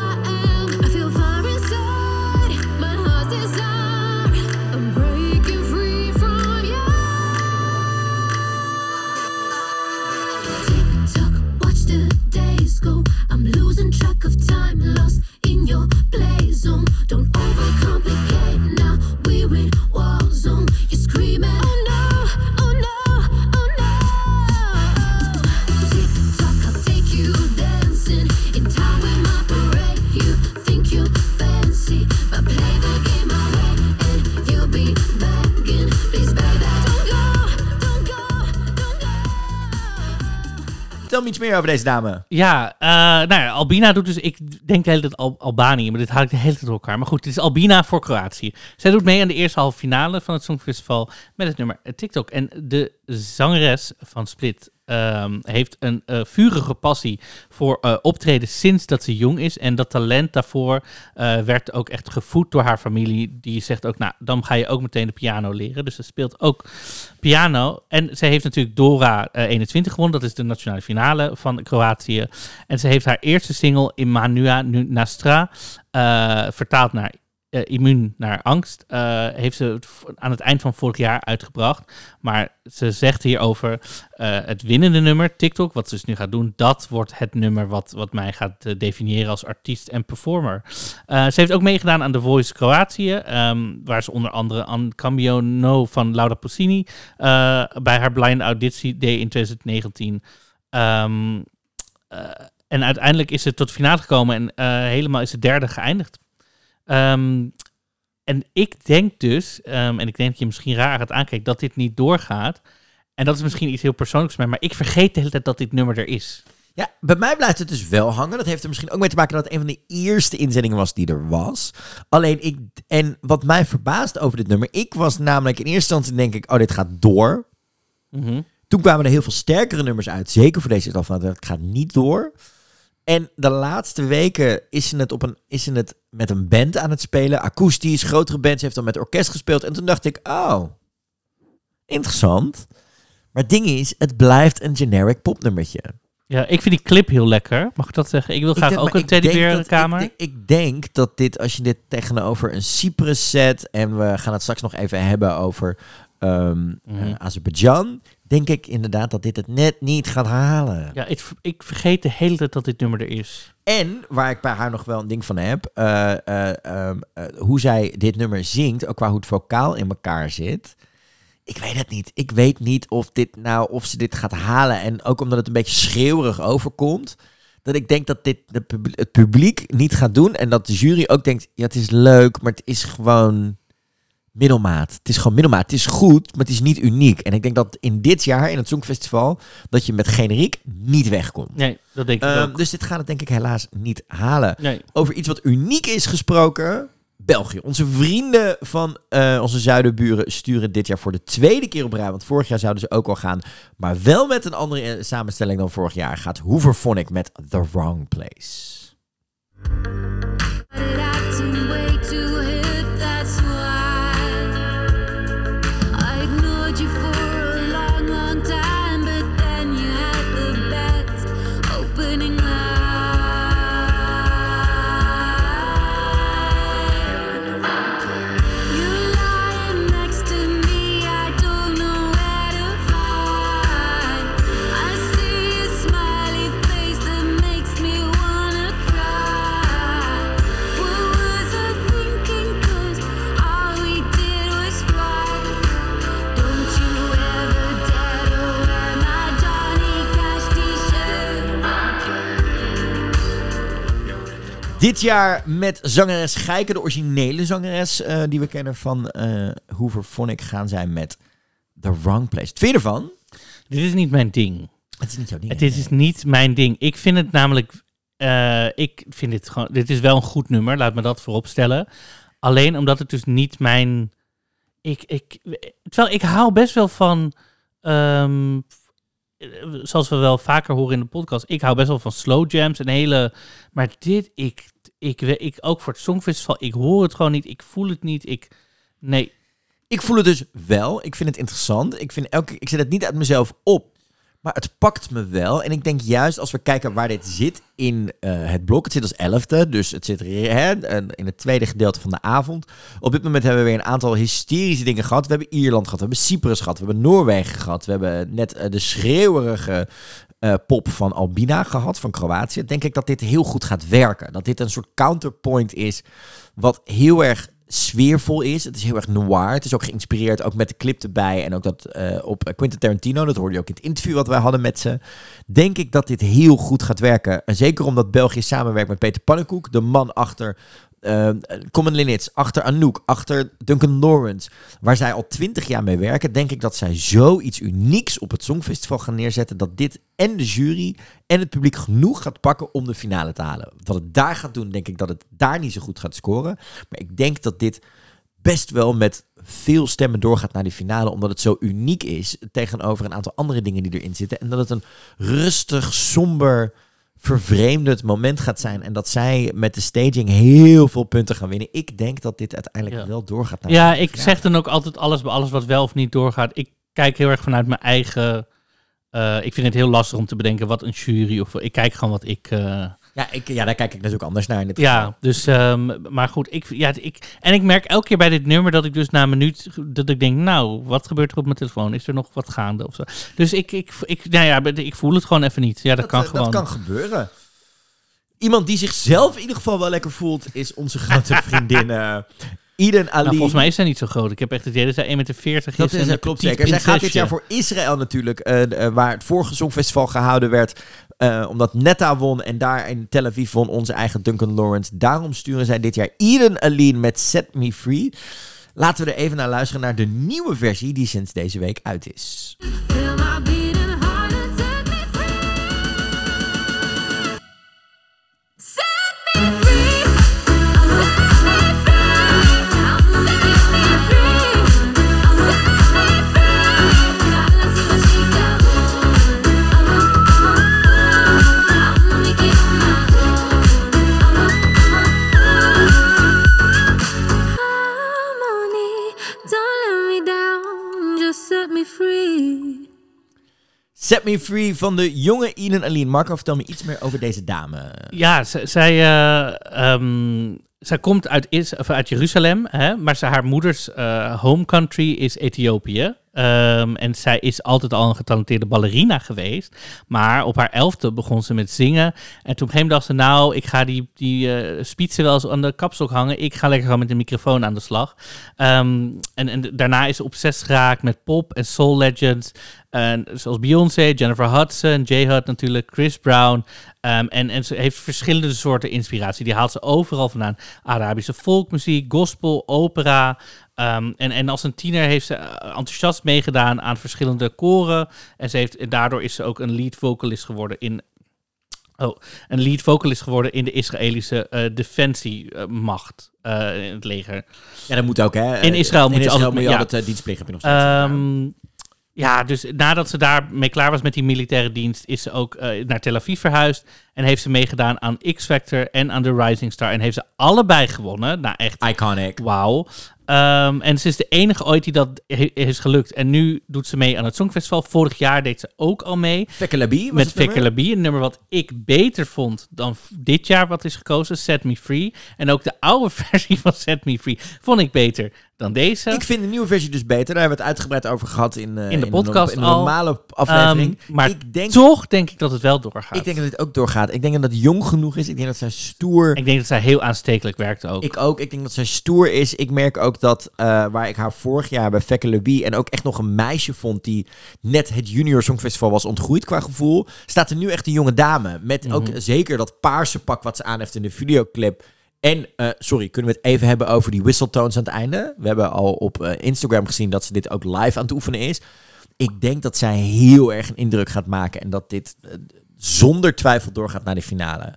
Meer over deze dame. Ja, eh, nou ja, Albina doet dus, ik denk de hele tijd Al Albanië, maar dit haal ik de hele tijd door elkaar. Maar goed, het is Albina voor Kroatië. Zij doet mee aan de eerste halve finale van het Songfestival met het nummer TikTok. En de zangeres van Split ehm, heeft een eh, vurige passie voor eh, optreden sinds dat ze jong is. En dat talent daarvoor eh, werd ook echt gevoed door haar familie. Die zegt ook, nou, dan ga je ook meteen de piano leren. Dus ze speelt ook piano. En ze heeft natuurlijk Dora eh, 21 gewonnen. Dat is de nationale finale van Kroatië. En ze heeft haar eerste single Immanua Nastra vertaald naar eh, immuun naar angst. eh, heeft ze aan het eind van vorig jaar uitgebracht. Maar ze zegt hierover eh, het winnende nummer, TikTok, wat ze dus nu gaat doen, dat wordt het nummer wat, wat mij gaat definiëren als artiest en performer. Ze heeft ook meegedaan aan The Voice Kroatië, ehm, waar ze onder andere aan Cambio No van Laura eh, bij haar blind auditie deed in 2019. Ehm, eh, en uiteindelijk is ze tot finale gekomen en helemaal is ze derde geëindigd. Ehm, en ik denk dus, ehm, en ik denk dat je misschien raar gaat aankijken, dat dit niet doorgaat. En dat is misschien iets heel persoonlijks van mij, maar ik vergeet de hele tijd dat dit nummer er is. Ja, bij mij blijft het dus wel hangen. Dat heeft er misschien ook mee te maken dat het een van de eerste inzendingen was die er was. Alleen ik, en wat mij verbaast over dit nummer, ik was namelijk in eerste instantie denk ik, oh dit gaat door. Mhm. Toen kwamen er heel veel sterkere nummers uit, zeker voor deze al van het gaat niet door. En de laatste weken is ze, het op een, is ze het met een band aan het spelen, akoestisch, grotere bands, heeft dan met orkest gespeeld. En toen dacht ik, oh, interessant. Maar het ding is, het blijft een generic popnummertje. Ja, ik vind die clip heel lekker. Mag ik dat zeggen? Ik wil graag denk- ook een ik denk teddybeer in de dat- kamer. Ik, denk- ik denk dat dit, als je dit tegenover een Cyprus zet... en we gaan het straks nog even hebben over ehm, Mhm. eh, Azerbeidzjan... denk ik inderdaad dat dit het net niet gaat halen. Ja, ik, ik vergeet de hele tijd dat dit nummer er is. En waar ik bij haar nog wel een ding van heb... eh, eh, ehm, eh, hoe zij dit nummer zingt, ook qua hoe het vocaal in elkaar zit... Ik weet het niet. Ik weet niet of, dit nou, of ze dit gaat halen. En ook omdat het een beetje schreeuwerig overkomt. Dat ik denk dat dit het publiek niet gaat doen. En dat de jury ook denkt, ja het is leuk, maar het is gewoon middelmaat. Het is gewoon middelmaat. Het is goed, maar het is niet uniek. En ik denk dat in dit jaar, in het Songfestival, dat je met generiek niet wegkomt. Nee, dat denk ik ook. dus dit gaat het denk ik helaas niet halen. Nee. Over iets wat uniek is gesproken. België. Onze vrienden van eh, onze zuidenburen sturen dit jaar voor de tweede keer op rij. Want vorig jaar zouden ze ook al gaan. Maar wel met een andere eh, samenstelling dan vorig jaar. Gaat Hooverphonic met The Wrong Place. Dit jaar met zangeres Gijke, de originele zangeres eh, die we kennen van eh Hooverphonic, gaan zij met The Wrong Place. Wat vind je ervan? Dit is niet mijn ding. Het is niet jouw ding. Het is, is niet mijn ding. Ik vind het namelijk. eh, ik vind dit gewoon. Dit is wel een goed nummer, laat me dat voorop stellen. Alleen omdat het dus niet mijn. Ik, ik, terwijl ik hou best wel van. ehm, zoals we wel vaker horen in de podcast. Ik hou best wel van slow jams en hele. Maar dit, ik, ik, ik ook voor het Songfestival. Ik hoor het gewoon niet. Ik voel het niet. Ik. Nee. Ik voel het dus wel. Ik vind het interessant. Ik, vind elke, ik zet het niet uit mezelf op. Maar het pakt me wel. En ik denk juist als we kijken waar dit zit in eh, het blok. Het zit als elfde. Dus het zit hè, in het tweede gedeelte van de avond. Op dit moment hebben we weer een aantal hysterische dingen gehad. We hebben Ierland gehad. We hebben Cyprus gehad. We hebben Noorwegen gehad. We hebben net eh, de schreeuwerige eh, pop van Albina gehad. Van Kroatië. Denk ik dat dit heel goed gaat werken. Dat dit een soort counterpoint is. Wat heel erg sfeervol is. Het is heel erg noir. Het is ook geïnspireerd, ook met de clip erbij. En ook dat eh, op Quentin Tarantino, dat hoorde je ook in het interview wat wij hadden met ze. Denk ik dat dit heel goed gaat werken. En zeker omdat België samenwerkt met Peter Pannenkoek, de man achter eh Common Linnets, achter Anouk, achter Duncan Lawrence, waar zij al twintig jaar mee werken, denk ik dat zij zoiets unieks op het Songfestival gaan neerzetten, dat dit en de jury en het publiek genoeg gaat pakken om de finale te halen. Wat het daar gaat doen, denk ik dat het daar niet zo goed gaat scoren. Maar ik denk dat dit best wel met veel stemmen doorgaat naar die finale, omdat het zo uniek is tegenover een aantal andere dingen die erin zitten. En dat het een rustig, somber, vervreemdend moment gaat zijn. En dat zij met de staging heel veel punten gaan winnen. Ik denk dat dit uiteindelijk Ja. wel doorgaat naar Ja, ik zeg dan ook altijd alles bij alles wat wel of niet doorgaat. Ik kijk heel erg vanuit mijn eigen... eh, ik vind het heel lastig om te bedenken wat een jury of... Ik kijk gewoon wat ik... eh, Ja, ik, ja, daar kijk ik natuurlijk anders naar in dit geval. ja, dus... ehm, maar goed, ik, ja, ik... En ik merk elke keer bij dit nummer dat ik dus na een minuut... Dat ik denk, nou, wat gebeurt er op mijn telefoon? Is er nog wat gaande of zo? Dus ik... ik, ik nou ja, ik voel het gewoon even niet. Ja, dat, kan eh, gewoon. Dat kan gebeuren. Iemand die zichzelf in ieder geval wel lekker voelt, is onze grote vriendin eh Eden Ali. Nou, volgens mij is zij niet zo groot. Ik heb echt het idee dat zij 1,40 meter is. Dat is, en klopt zeker. Zij gaat dit jaar voor Israël natuurlijk, eh, waar het vorige Songfestival gehouden werd. Eh, omdat Netta won en daar in Tel Aviv won onze eigen Duncan Lawrence. Daarom sturen zij dit jaar Eden Aline met Set Me Free. Laten we er even naar luisteren naar de nieuwe versie die sinds deze week uit is. Set Me Free van de jonge Eden Aline. Marco, vertel me iets meer over deze dame. Ja, zij, eh, ehm, zij komt uit, is, of uit Jeruzalem, hè, maar haar moeders eh, home country is Ethiopië. Ehm, en zij is altijd al een getalenteerde ballerina geweest. Maar op haar elfde begon ze met zingen. En toen op een gegeven moment dacht ze, nou, ik ga die, die spitsen wel eens aan de kapstok hangen. Ik ga lekker gewoon met de microfoon aan de slag. Ehm, en, en daarna is ze obsessief geraakt met pop en soul legends. En zoals Beyoncé, Jennifer Hudson, J-Hud natuurlijk, Chris Brown. Ehm, en, en ze heeft verschillende soorten inspiratie. Die haalt ze overal vandaan. Arabische volkmuziek, gospel, opera. Ehm, en, en als een tiener heeft ze eh, enthousiast meegedaan aan verschillende koren. En, ze heeft, en daardoor is ze ook een lead vocalist geworden in... Oh, een lead vocalist geworden in de Israëlische eh defensiemacht eh, in het leger. Ja, dat moet ook, hè? In Israël moet in je Israël altijd- moet je ja. altijd dienstplicht heb je nog steeds. ja. Ehm, ja, dus nadat ze daarmee klaar was met die militaire dienst, is ze ook naar Tel Aviv verhuisd. En heeft ze meegedaan aan X-Factor en aan The Rising Star. En heeft ze allebei gewonnen. Nou, echt Iconic. wauw. Ehm, en ze is de enige ooit die dat he- is gelukt. En nu doet ze mee aan het Songfestival. Vorig jaar deed ze ook al mee. Fekkelabi was Met het? Fikkerlabi, een nummer wat ik beter vond dan dit jaar wat is gekozen, Set Me Free. En ook de oude versie van Set Me Free vond ik beter dan deze. Ik vind de nieuwe versie dus beter. Daar hebben we het uitgebreid over gehad in, eh, In de podcast in de al. normale aflevering. Ehm, maar ik, denk, toch denk ik dat het wel doorgaat. ik denk dat dit ook doorgaat. Ik denk dat het jong genoeg is. Ik denk dat zij stoer... Ik denk dat zij heel aanstekelijk werkt ook. Ik ook. Ik denk dat zij stoer is. Ik merk ook dat eh, waar ik haar vorig jaar bij Fekke en ook echt nog een meisje vond die net het Junior Songfestival was ontgroeid qua gevoel, staat er nu echt een jonge dame. Met ook Mhm. zeker dat paarse pak wat ze aan heeft in de videoclip. En, eh, sorry, kunnen we het even hebben over die whistletones aan het einde? We hebben al op eh, Instagram gezien dat ze dit ook live aan het oefenen is. Ik denk dat zij heel erg een indruk gaat maken en dat dit zonder twijfel doorgaat naar de finale.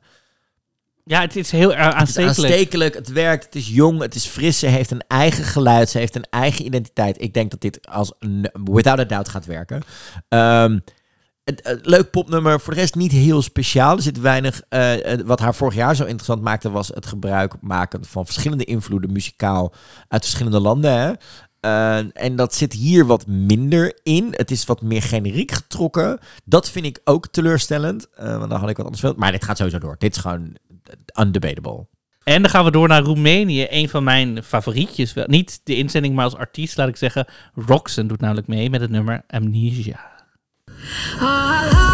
ja, het is heel erg Het aanstekelijk. aanstekelijk, het werkt, het is jong, het is fris, ze heeft een eigen geluid, ze heeft een eigen identiteit. Ik denk dat dit als een without a doubt gaat werken. Ehm, leuk popnummer, voor de rest niet heel speciaal. Er zit weinig, eh, eh, wat haar vorig jaar zo interessant maakte, was het gebruik maken van verschillende invloeden muzikaal uit verschillende landen. Hè? Eh, en dat zit hier wat minder in. Het is wat meer generiek getrokken. Dat vind ik ook teleurstellend. eh, want dan had ik wat anders wild. Maar dit gaat sowieso door. Dit is gewoon eh, undebatable. En dan gaan we door naar Roemenië. Een van mijn favorietjes. Wel, niet de inzending, maar als artiest laat ik zeggen. Roxen doet namelijk mee met het nummer Amnesia. I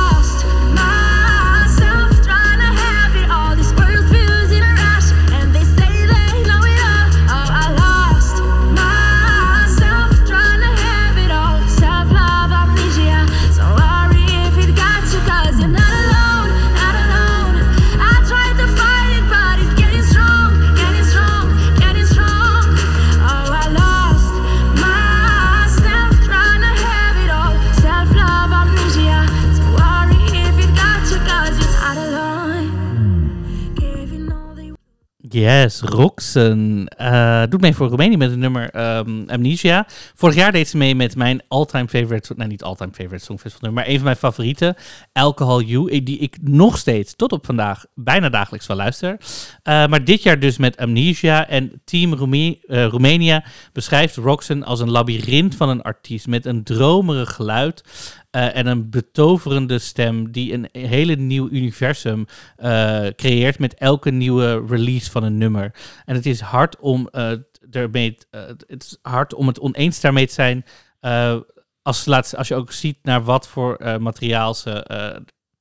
Yes, Roxen. Eh, doet mee voor Roemenië met het nummer ehm, Amnesia. Vorig jaar deed ze mee met mijn all-time favorite, nou niet all-time favorite songfestival nummer, maar een van mijn favorieten, Alcohol You, eh, die ik nog steeds tot op vandaag bijna dagelijks wel luister. Eh, maar dit jaar dus met Amnesia en Team Roeme- Roemenië beschrijft Roxen als een labyrint van een artiest met een dromerig geluid eh, en een betoverende stem die een hele nieuw universum eh, creëert met elke nieuwe release van een nummer. En het is hard om, eh, ermee, het is hard om het oneens daarmee te zijn. als, als je ook ziet naar wat voor materiaal ze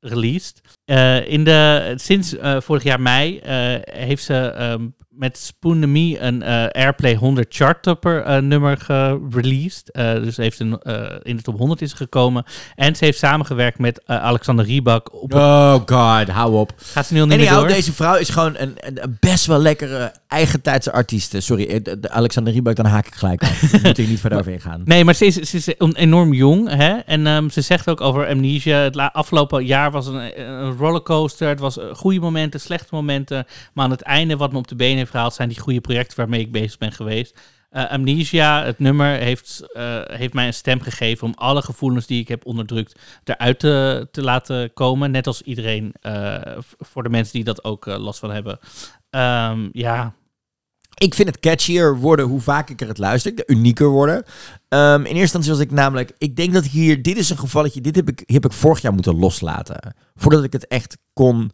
released. Eh, in de, sinds eh, vorig jaar mei eh, heeft ze ehm, met Spoon Me een Airplay 100 chart topper eh, nummer gereleased. Dus heeft een, in de top 100 is gekomen. En ze heeft samengewerkt met Alexander Riebak. Op Oh god, hou op. gaat ze nu al niet meer Anyhow, door? deze vrouw is gewoon een, een, best wel lekkere eigentijdse artiest. Sorry, de- de Alexander Riebak, dan haak ik gelijk af. Moet ik niet verder over ingaan. Nee, maar ze is, ze is enorm jong. Hè? En ehm, ze zegt ook over Amnesia. Het afgelopen jaar was een, een rollercoaster. Het was eh, goede momenten, slechte momenten. Maar aan het einde, wat me op de benen heeft gehaald, zijn die goede projecten waarmee ik bezig ben geweest. Eh, Amnesia, het nummer, heeft, eh, heeft mij een stem gegeven om alle gevoelens die ik heb onderdrukt eruit te, te laten komen. Net als iedereen, voor de mensen die dat ook last van hebben. Ehm, ja, Ik vind het catchier worden hoe vaak ik er het luister. De unieker worden. Ehm, in eerste instantie was ik namelijk... Ik denk dat hier... Dit is een gevalletje... Dit heb ik, heb ik vorig jaar moeten loslaten. Voordat ik het echt kon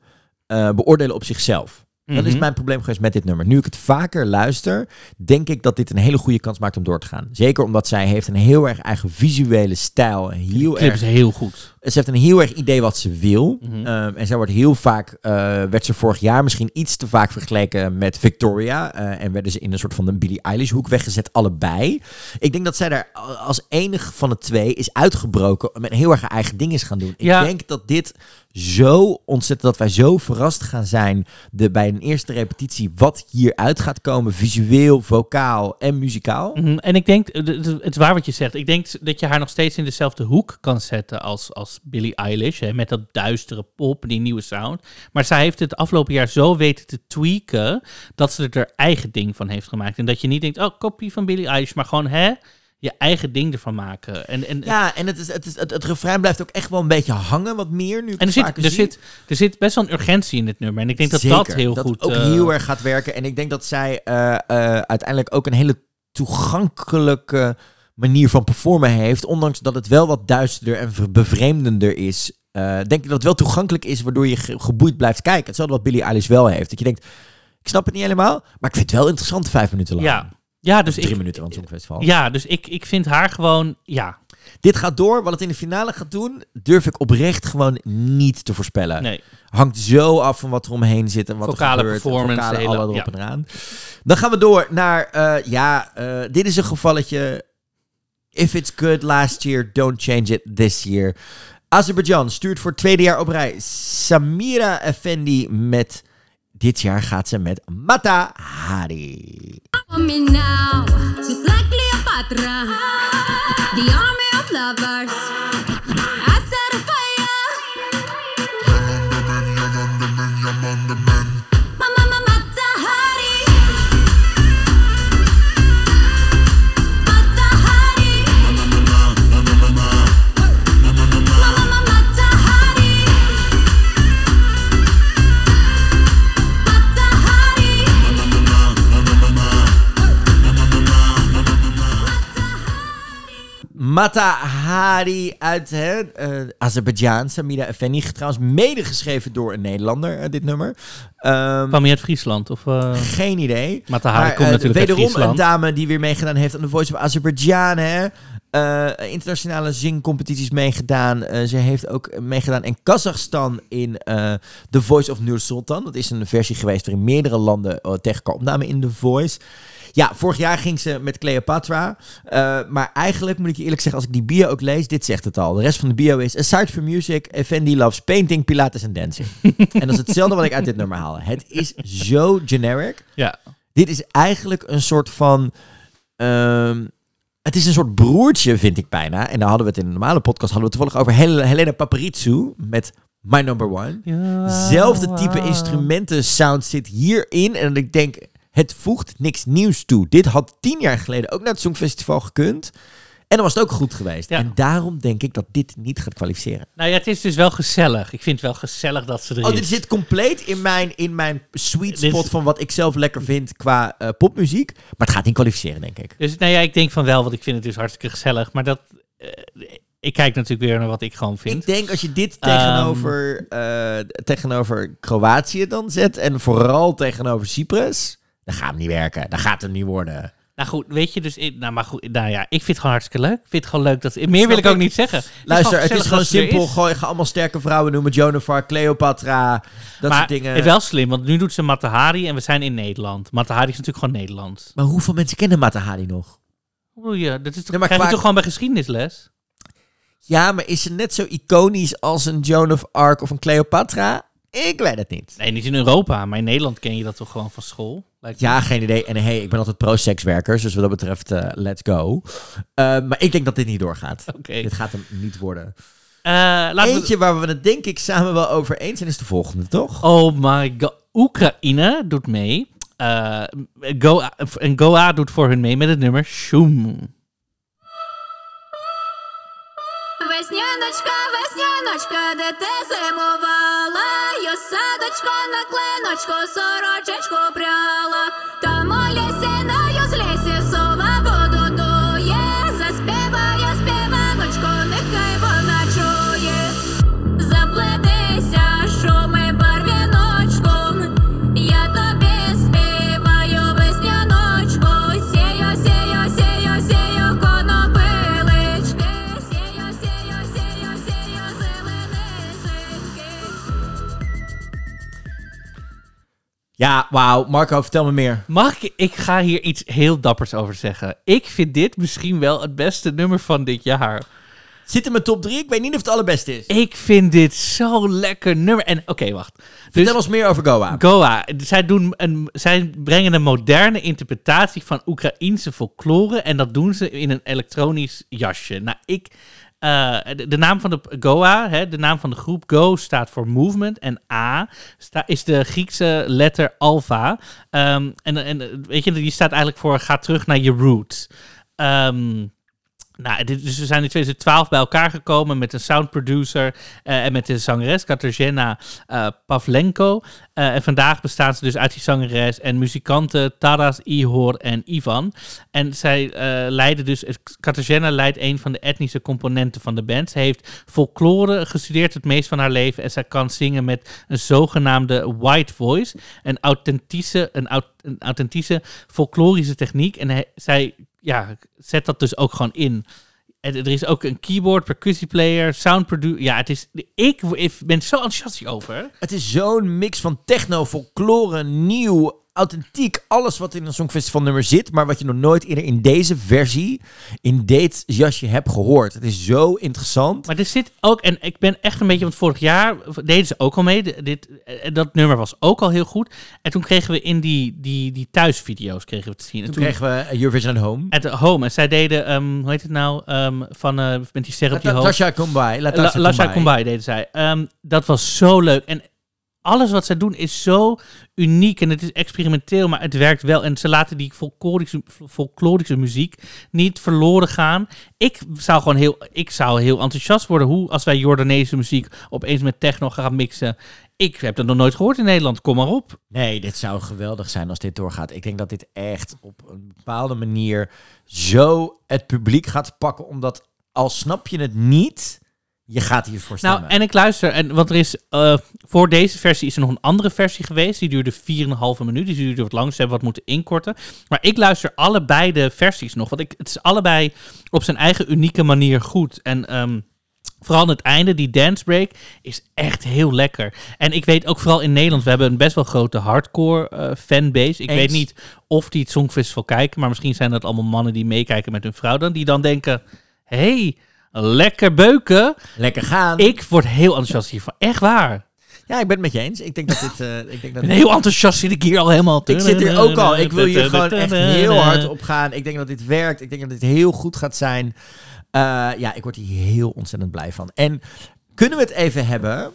eh, beoordelen op zichzelf. Dat is Mhm. mijn probleem geweest met dit nummer. Nu ik het vaker luister, denk ik dat dit een hele goede kans maakt om door te gaan. Zeker omdat zij heeft een heel erg eigen visuele stijl. Heel clip erg is heel goed. ze heeft een heel erg idee wat ze wil. Mhm. Ehm, en zij wordt heel vaak, eh, werd ze vorig jaar misschien iets te vaak vergeleken met Victoria. eh, en werden ze in een soort van een Billie Eilish hoek weggezet, allebei. Ik denk dat zij daar als enig van de twee is uitgebroken met heel erg haar eigen ding is gaan doen. Ja. Ik denk dat dit zo ontzettend, dat wij zo verrast gaan zijn de, bij een eerste repetitie wat hieruit gaat komen, visueel, vocaal en muzikaal. Mhm, En ik denk, eh, het is waar wat je zegt. Ik denk dat je haar nog steeds in dezelfde hoek kan zetten als, als Billie Eilish. Hè, met dat duistere pop, die nieuwe sound. Maar zij heeft het afgelopen jaar zo weten te tweaken. dat ze er haar eigen ding van heeft gemaakt. En dat je niet denkt, oh, kopie van Billie Eilish. Maar gewoon, hè, je eigen ding ervan maken. En, en, Ja, en het, is, het, is, het, het refrein blijft ook echt wel een beetje hangen, wat meer nu en er, zit, er, zie. zit, er zit best wel een urgentie in dit nummer. En ik denk dat dat heel dat goed... ook eh, heel erg gaat werken. En ik denk dat zij eh, eh, uiteindelijk ook een hele toegankelijke manier van performen heeft. Ondanks dat het wel wat duisterder en bevreemdender is. denk ik dat het wel toegankelijk is, waardoor je ge- geboeid blijft kijken. Hetzelfde wat Billie Eilish wel heeft. Dat je denkt, ik snap het niet helemaal, maar ik vind het wel interessant vijf minuten lang. Ja, ja, dus Drie ik, minuten van het ja, dus ik, ik vind haar gewoon... Ja, Dit gaat door. Wat het in de finale gaat doen, durf ik oprecht gewoon niet te voorspellen. nee. Hangt zo af van wat er omheen zit en wat Vocale er gebeurt. performance, Vocale, hele- alle erop ja. en eraan. Dan gaan we door naar, eh, ja, eh, dit is een gevalletje. If it's good last year, don't change it this year. Azerbeidzjan stuurt voor het tweede jaar op rij Samira Effendi met... Dit jaar gaat ze met Mata Hari. the of lovers. Mata Hari uit hè, eh, Azerbeidzjan. Samira Effendi. Trouwens medegeschreven door een Nederlander, eh, dit nummer. Ehm, Kwam je uit Friesland? Of, eh Geen idee. Matahari Maar, komt natuurlijk uit wederom Friesland. een dame die weer meegedaan heeft aan de Voice of Azerbeidzjan. Hè? Internationale zingcompetities meegedaan. Ze heeft ook meegedaan in Kazachstan in The Voice of Nur Sultan. Dat is een versie geweest waarin meerdere landen uh, tegen elkaar opnamen in The Voice. Ja, vorig jaar ging ze met Cleopatra. Eh, maar eigenlijk moet ik je eerlijk zeggen, als ik die bio ook lees, dit zegt het al. De rest van de bio is, aside from music, Effendi loves painting, pilates en dancing. en dat is hetzelfde wat ik uit dit nummer haal. Het is zo generic. Ja. Dit is eigenlijk een soort van. ehm, het is een soort broertje, vind ik bijna. En daar hadden we het in een normale podcast hadden we het toevallig over Hel- Helena Paparizou met My Number One. Zelfde type instrumenten sound zit hierin. En ik denk, het voegt niks nieuws toe. Dit had tien jaar geleden ook naar het Songfestival gekund. En dan was het ook goed geweest. Ja. En daarom denk ik dat dit niet gaat kwalificeren. Nou ja, het is dus wel gezellig. Ik vind het wel gezellig dat ze er Oh, dit zit compleet in mijn, in mijn sweet is- spot van wat ik zelf lekker vind qua eh, popmuziek. Maar het gaat niet kwalificeren, denk ik. Dus nou ja, ik denk van wel, want ik vind het dus hartstikke gezellig. Maar dat... eh, ik kijk natuurlijk weer naar wat ik gewoon vind. Ik denk als je dit tegenover, Ehm. eh, tegenover Kroatië dan zet en vooral tegenover Cyprus, dan gaat het niet werken. Dan gaat het niet worden. Nou goed, weet je, dus... ik- Nou, maar goed, nou ja, ik vind het gewoon hartstikke leuk. Ik vind het gewoon leuk dat... Meer wil ik ook niet zeggen. Luister, het is gewoon dat simpel. is. Gooi, ga allemaal sterke vrouwen noemen. Jonafar, Cleopatra, dat maar soort dingen. het is wel slim, want nu doet ze Matahari en we zijn in Nederland. Matahari is natuurlijk gewoon Nederland. Maar hoeveel mensen kennen Matahari nog? Hoe je? Dat is toch, Nee, maar krijg je toch gewoon bij geschiedenisles? Ja, maar is ze net zo iconisch als een Joan of Arc of een Cleopatra? Ik weet het niet. Nee, niet in Europa, maar in Nederland ken je dat toch gewoon van school? Lijkt me. Ja, geen idee. En hey, ik ben altijd pro-sekswerkers, dus wat dat betreft, eh, let's go. Eh, maar ik denk dat dit niet doorgaat. Oké. Dit gaat hem niet worden. Eh, laten we... Eentje waar we het denk ik samen wel over eens zijn is de volgende, toch? Oh my god. Oekraïne doet mee. Eh, Goa, en Goa doet voor hun mee met het nummer Shoom. Весняночка, весняночка, де ти зимувала, я Садочко на клиночку, сорочечку пряла. Ja, wauw. Marco, vertel me meer. Mag ik, ik ga hier iets heel dappers over zeggen. Ik vind dit misschien wel het beste nummer van dit jaar. Zit in mijn top 3? Ik weet niet of het het allerbeste is. Ik vind dit zo lekker nummer. En oké, wacht. Dus Vertel ons meer over Goa. Goa, zij, doen een, zij brengen een moderne interpretatie van Oekraïense folklore. En dat doen ze in een elektronisch jasje. Nou, ik. Eh, de, naam van de Goa, hè, de naam van de groep Go staat voor movement. En A is de Griekse letter alpha. Ehm, en, en weet je, die staat eigenlijk voor ga terug naar je roots. Ehm, nou, dus we zijn in 2012 bij elkaar gekomen met een soundproducer eh, en met de zangeres Katarzyna eh, Pavlenko. Eh, en vandaag bestaan ze dus uit die zangeres en muzikanten Taras, Ihor en Ivan. En zij leiden dus, Katarzyna leidt een van de etnische componenten van de band. Ze heeft folklore gestudeerd het meest van haar leven en zij kan zingen met een zogenaamde white voice. Een authentische, een, aut- een authentische folklorische techniek. En zij ja, zet dat dus ook gewoon in. En er is ook een keyboard, percussieplayer, sound producer. Ja, het is. Ik, ben zo enthousiast hierover. Het is zo'n mix van techno, folklore, nieuw, authentiek. Alles wat in een Songfestival nummer zit, maar wat je nog nooit eerder in deze versie, in dit jasje hebt gehoord. Het is zo interessant. Maar er zit ook, en ik ben echt een beetje, want vorig jaar deden ze ook al mee. Dit, eh, dat nummer was ook al heel goed. En toen kregen we in die, die, die thuisvideo's kregen we te zien. En Toen kregen we Eurovision at Home. At Home. En zij deden, ehm, hoe heet het nou, ehm, van, eh met die ster op je hoofd. Lasha Latasha Lasha. Kumbai deden zij. Ehm, dat was zo leuk. En alles wat zij doen is zo uniek en het is experimenteel, maar het werkt wel. En ze laten die folklorische, muziek niet verloren gaan. Ik zou gewoon heel, ik zou heel enthousiast worden hoe als wij Jordaanese muziek opeens met techno gaan mixen. Ik heb dat nog nooit gehoord in Nederland. Kom maar op. Nee, dit zou geweldig zijn als dit doorgaat. Ik denk dat dit echt op een bepaalde manier zo het publiek gaat pakken. Omdat al snap je het niet, je gaat hiervoor stemmen. Nou, en ik luister, en, want er is eh, voor deze versie is er nog een andere versie geweest. Die duurde 4,5 minuut. Die duurde wat langer. Ze hebben wat moeten inkorten. Maar ik luister allebei de versies nog. Want ik, het is allebei op zijn eigen unieke manier goed. En ehm, vooral aan het einde, die dance break, is echt heel lekker. En ik weet ook vooral in Nederland, we hebben een best wel grote hardcore eh, fanbase. Ik Eens. weet niet of die het Songfestival kijken, maar misschien zijn dat allemaal mannen die meekijken met hun vrouw dan. Die dan denken, hey, lekker beuken. Lekker gaan. Ik word heel enthousiast hiervan. Echt waar. Ja, ik ben het met je eens. Ik denk dat dit... eh, ik, denk dat ben heel enthousiast zit ik hier al helemaal. ik zit hier ook al. Ik wil hier gewoon echt heel hard op gaan. Ik denk dat dit werkt. Ik denk dat dit heel goed gaat zijn. Eh, ja, ik word hier heel ontzettend blij van. En kunnen we het even hebben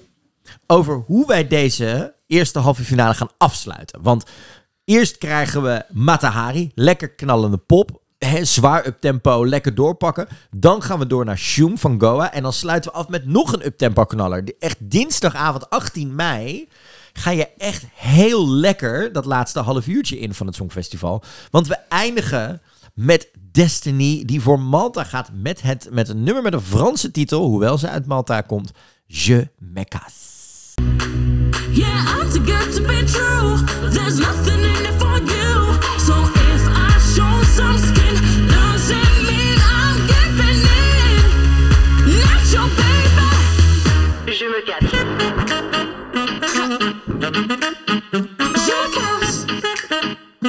over hoe wij deze eerste halve finale gaan afsluiten. Want eerst krijgen we Matahari, lekker knallende pop. Hè, zwaar uptempo, lekker doorpakken. Dan gaan we door naar Shum van Goa. En dan sluiten we af met nog een uptempo knaller. Echt dinsdagavond 18 mei ga je echt heel lekker dat laatste half uurtje in van het Songfestival. Want we eindigen met Destiny, die voor Malta gaat met, het, met een nummer met een Franse titel, hoewel ze uit Malta komt. Je me casse. Yeah, I'm to be true. There's nothing in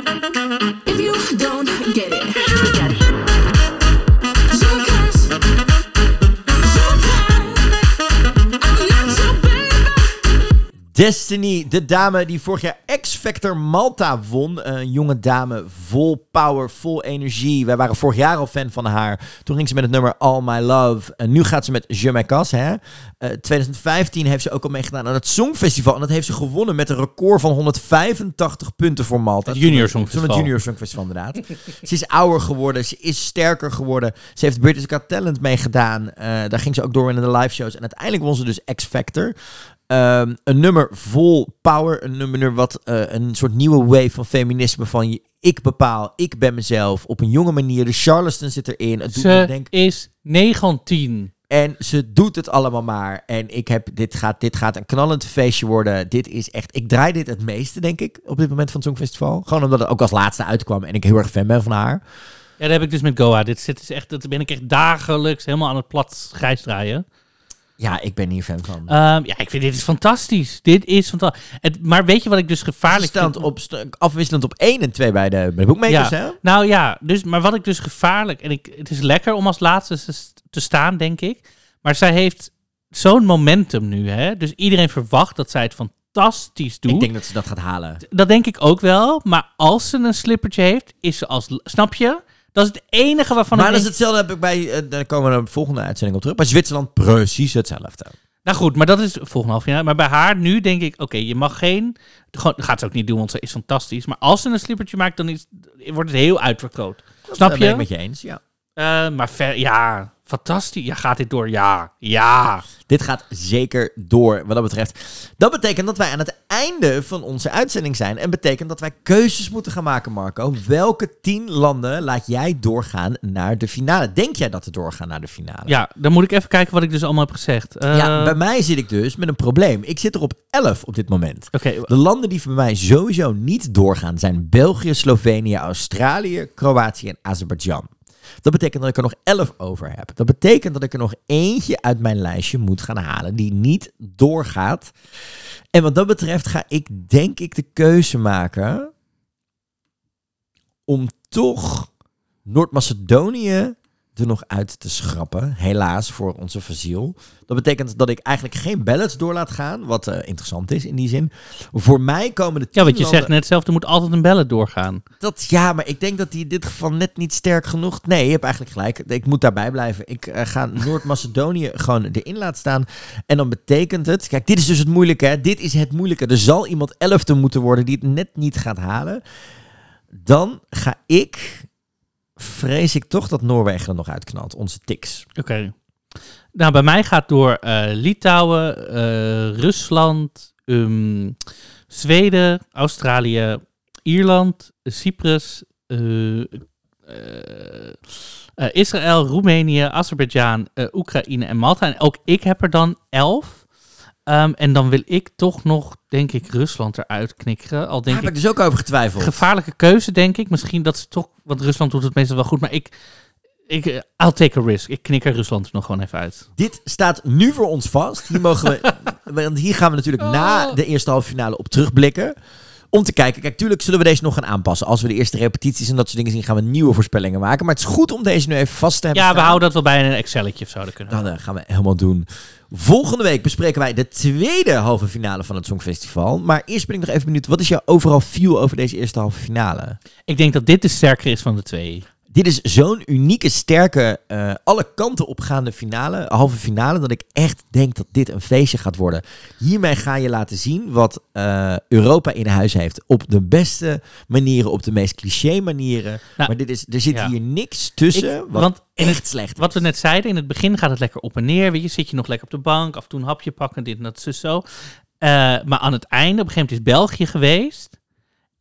Thank you. Destiny, de dame die vorig jaar X-Factor Malta won. Een jonge dame, vol power, vol energie. Wij waren vorig jaar al fan van haar. Toen ging ze met het nummer All My Love. En nu gaat ze met Je Me Casse, hè. Eh, 2015 heeft ze ook al meegedaan aan het Songfestival. En dat heeft ze gewonnen met een record van 185 punten voor Malta. Het Junior Songfestival. Het Junior Songfestival, inderdaad. ze is ouder geworden, ze is sterker geworden. Ze heeft British Got Talent meegedaan. Eh, daar ging ze ook door in de live shows. En uiteindelijk won ze dus X Ehm, een nummer vol power. Een nummer wat eh, een soort nieuwe wave van feminisme van je- ik bepaal, ik ben mezelf. Op een jonge manier. De Charleston zit erin. Het doet me Ze denken. is 19. En ze doet het allemaal maar. En ik heb, dit, gaat, dit gaat een knallend feestje worden. Dit is echt, ik draai dit het meeste, denk ik, op dit moment van het Songfestival. Gewoon omdat het ook als laatste uitkwam en ik heel erg fan ben van haar. Ja, dat heb ik dus met Goa. Dit zit is echt, dat ben ik echt dagelijks helemaal aan het plat grijs draaien. Ja, ik ben hier fan van. Ehm, ja, ik vind dit is fantastisch. Dit is fantastisch. Het, maar weet je wat ik dus gevaarlijk Stand vind? op, afwisselend op 1 en 2 bij de, bij de boekmakers, Ja. hè? Nou ja, dus, maar wat ik dus gevaarlijk... En ik, het is lekker om als laatste te- te staan, denk ik. Maar zij heeft zo'n momentum nu, hè. Dus iedereen verwacht dat zij het fantastisch doet. Ik denk dat ze dat gaat halen. Dat denk ik ook wel. Maar als ze een slippertje heeft, is ze als... Snap je? Dat is het enige waarvan maar ik dat is hetzelfde heb ik bij, eh, daar komen we de volgende uitzending op terug. Bij Zwitserland precies hetzelfde. Nou goed, maar dat is volgende half jaar. Maar bij haar nu denk ik, oké, je mag geen... Gewoon, dat gaat ze ook niet doen, want ze is fantastisch. Maar als ze een slippertje maakt, dan is, wordt het heel uitvergroot. Snap Dat ben ik je? met je eens, ja. Eh, maar ver, ja, fantastisch. Ja, gaat dit door? Ja, ja. Dit gaat zeker door wat dat betreft. Dat betekent dat wij aan het einde van onze uitzending zijn. En betekent dat wij keuzes moeten gaan maken, Marco. Welke tien landen laat jij doorgaan naar de finale? Denk jij dat ze doorgaan naar de finale? Ja, dan moet ik even kijken wat ik dus allemaal heb gezegd. Eh, Ja, bij mij zit ik dus met een probleem. Ik zit er op 11 op dit moment. Oké, De landen die voor mij sowieso niet doorgaan zijn België, Slovenië, Australië, Kroatië en Azerbeidzjan. Dat betekent dat ik er nog 11 over heb. Dat betekent dat ik er nog eentje uit mijn lijstje moet gaan halen die niet doorgaat. En wat dat betreft ga ik denk ik de keuze maken om toch Noord-Macedonië er nog uit te schrappen. Helaas voor onze Fasiel. Dat betekent dat ik eigenlijk geen ballots door laat gaan. Wat eh, interessant is in die zin. Voor mij komen de ja, want je landen- zegt net zelf, er moet altijd een bellen doorgaan. dat, ja, maar ik denk dat die in dit geval net niet sterk genoeg... Nee, je hebt eigenlijk gelijk. Ik moet daarbij blijven. Ik eh, ga Noord-Macedonië gewoon erin laten staan. En dan betekent het... Kijk, dit is dus het moeilijke. Hè? Dit is het moeilijke. Er zal iemand elfde moeten worden die het net niet gaat halen. Dan ga ik... Vrees ik toch dat Noorwegen er nog uitknalt. Onze tiks. Oké. Nou, bij mij gaat door eh, Litouwen, eh, Rusland, ehm, Zweden, Australië, Ierland, Cyprus, eh, Israël, Roemenië, Azerbeidzjan, Oekraïne en Malta. En ook ik heb er dan elf. Ehm, en dan wil ik toch nog, denk ik, Rusland eruit knikkeren. Al Daar denk heb ik ik dus ook over getwijfeld. gevaarlijke keuze, denk ik. Misschien dat ze toch, want Rusland doet het meestal wel goed, maar ik, ik eh, I'll take a risk. Ik knik er Rusland er nog gewoon even uit. Dit staat nu voor ons vast. Hier, mogen we, want hier gaan we natuurlijk na Oh. de eerste halve finale op terugblikken. Om te kijken. Kijk, tuurlijk zullen we deze nog gaan aanpassen. Als we de eerste repetities en dat soort dingen zien, gaan we nieuwe voorspellingen maken. Maar het is goed om deze nu even vast te hebben. Ja, we houden dat wel bij in een Excelletje of zo. Dat kunnen we. Dan eh, gaan we helemaal doen. Volgende week bespreken wij de tweede halve finale van het Songfestival. Maar eerst ben ik nog even benieuwd. Wat is jouw overal feel over deze eerste halve finale? Ik denk dat dit de sterker is van de twee. Dit is zo'n unieke, sterke, eh, alle kanten opgaande finale, halve finale, dat ik echt denk dat dit een feestje gaat worden. Hiermee ga je laten zien wat eh, Europa in huis heeft. Op de beste manieren, op de meest cliché manieren. Nou, maar dit is, er zit ja. hier niks tussen, Ik- wat want echt slecht Wat we net zeiden, in het begin gaat het lekker op en neer. Weet je, zit je nog lekker op de bank, af en toe een hapje pakken, dit en dat, zo. Eh, maar aan het einde, op een gegeven moment is België geweest.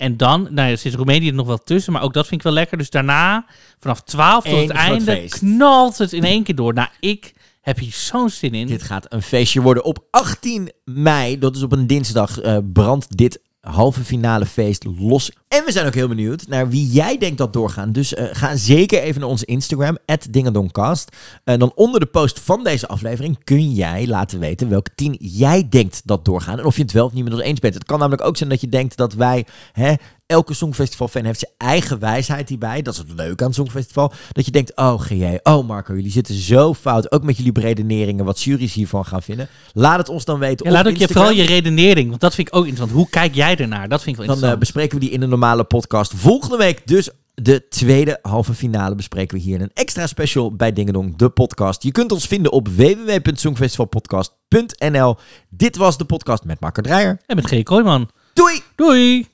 En dan, nou ja, er zit Roemenië er nog wel tussen, maar ook dat vind ik wel lekker. Dus daarna, vanaf 12 tot Eén het einde, feest. knalt het in één keer door. Nou, ik heb hier zo'n zin in. Dit gaat een feestje worden. Op 18 mei, dat is op een dinsdag, eh, brandt dit halve finale feest los. En we zijn ook heel benieuwd naar wie jij denkt dat doorgaan. Dus eh, ga zeker even naar onze Instagram, @dingedoncast. En dan onder de post van deze aflevering kun jij laten weten welke tien jij denkt dat doorgaan. En of je het wel of niet met ons eens bent. Het kan namelijk ook zijn dat je denkt dat wij... Hè, Elke Songfestival-fan heeft zijn eigen wijsheid hierbij. Dat is het leuke aan het Songfestival. Dat je denkt, oh GJ, oh Marco, jullie zitten zo fout. Ook met jullie beredeneringen, wat juries hiervan gaan vinden. Laat het ons dan weten Ja, laat ook je, vooral je redenering, want dat vind ik ook interessant. Hoe kijk jij ernaar? Dat vind ik wel Dan eh, interessant. bespreken we die in een normale podcast. Volgende week dus de tweede halve finale bespreken we hier in een extra special bij Dingedong, de podcast. Je kunt ons vinden op www.songfestivalpodcast.nl. Dit was de podcast met Marco Dreyer. en met G. Kooijman. Doei! Doei!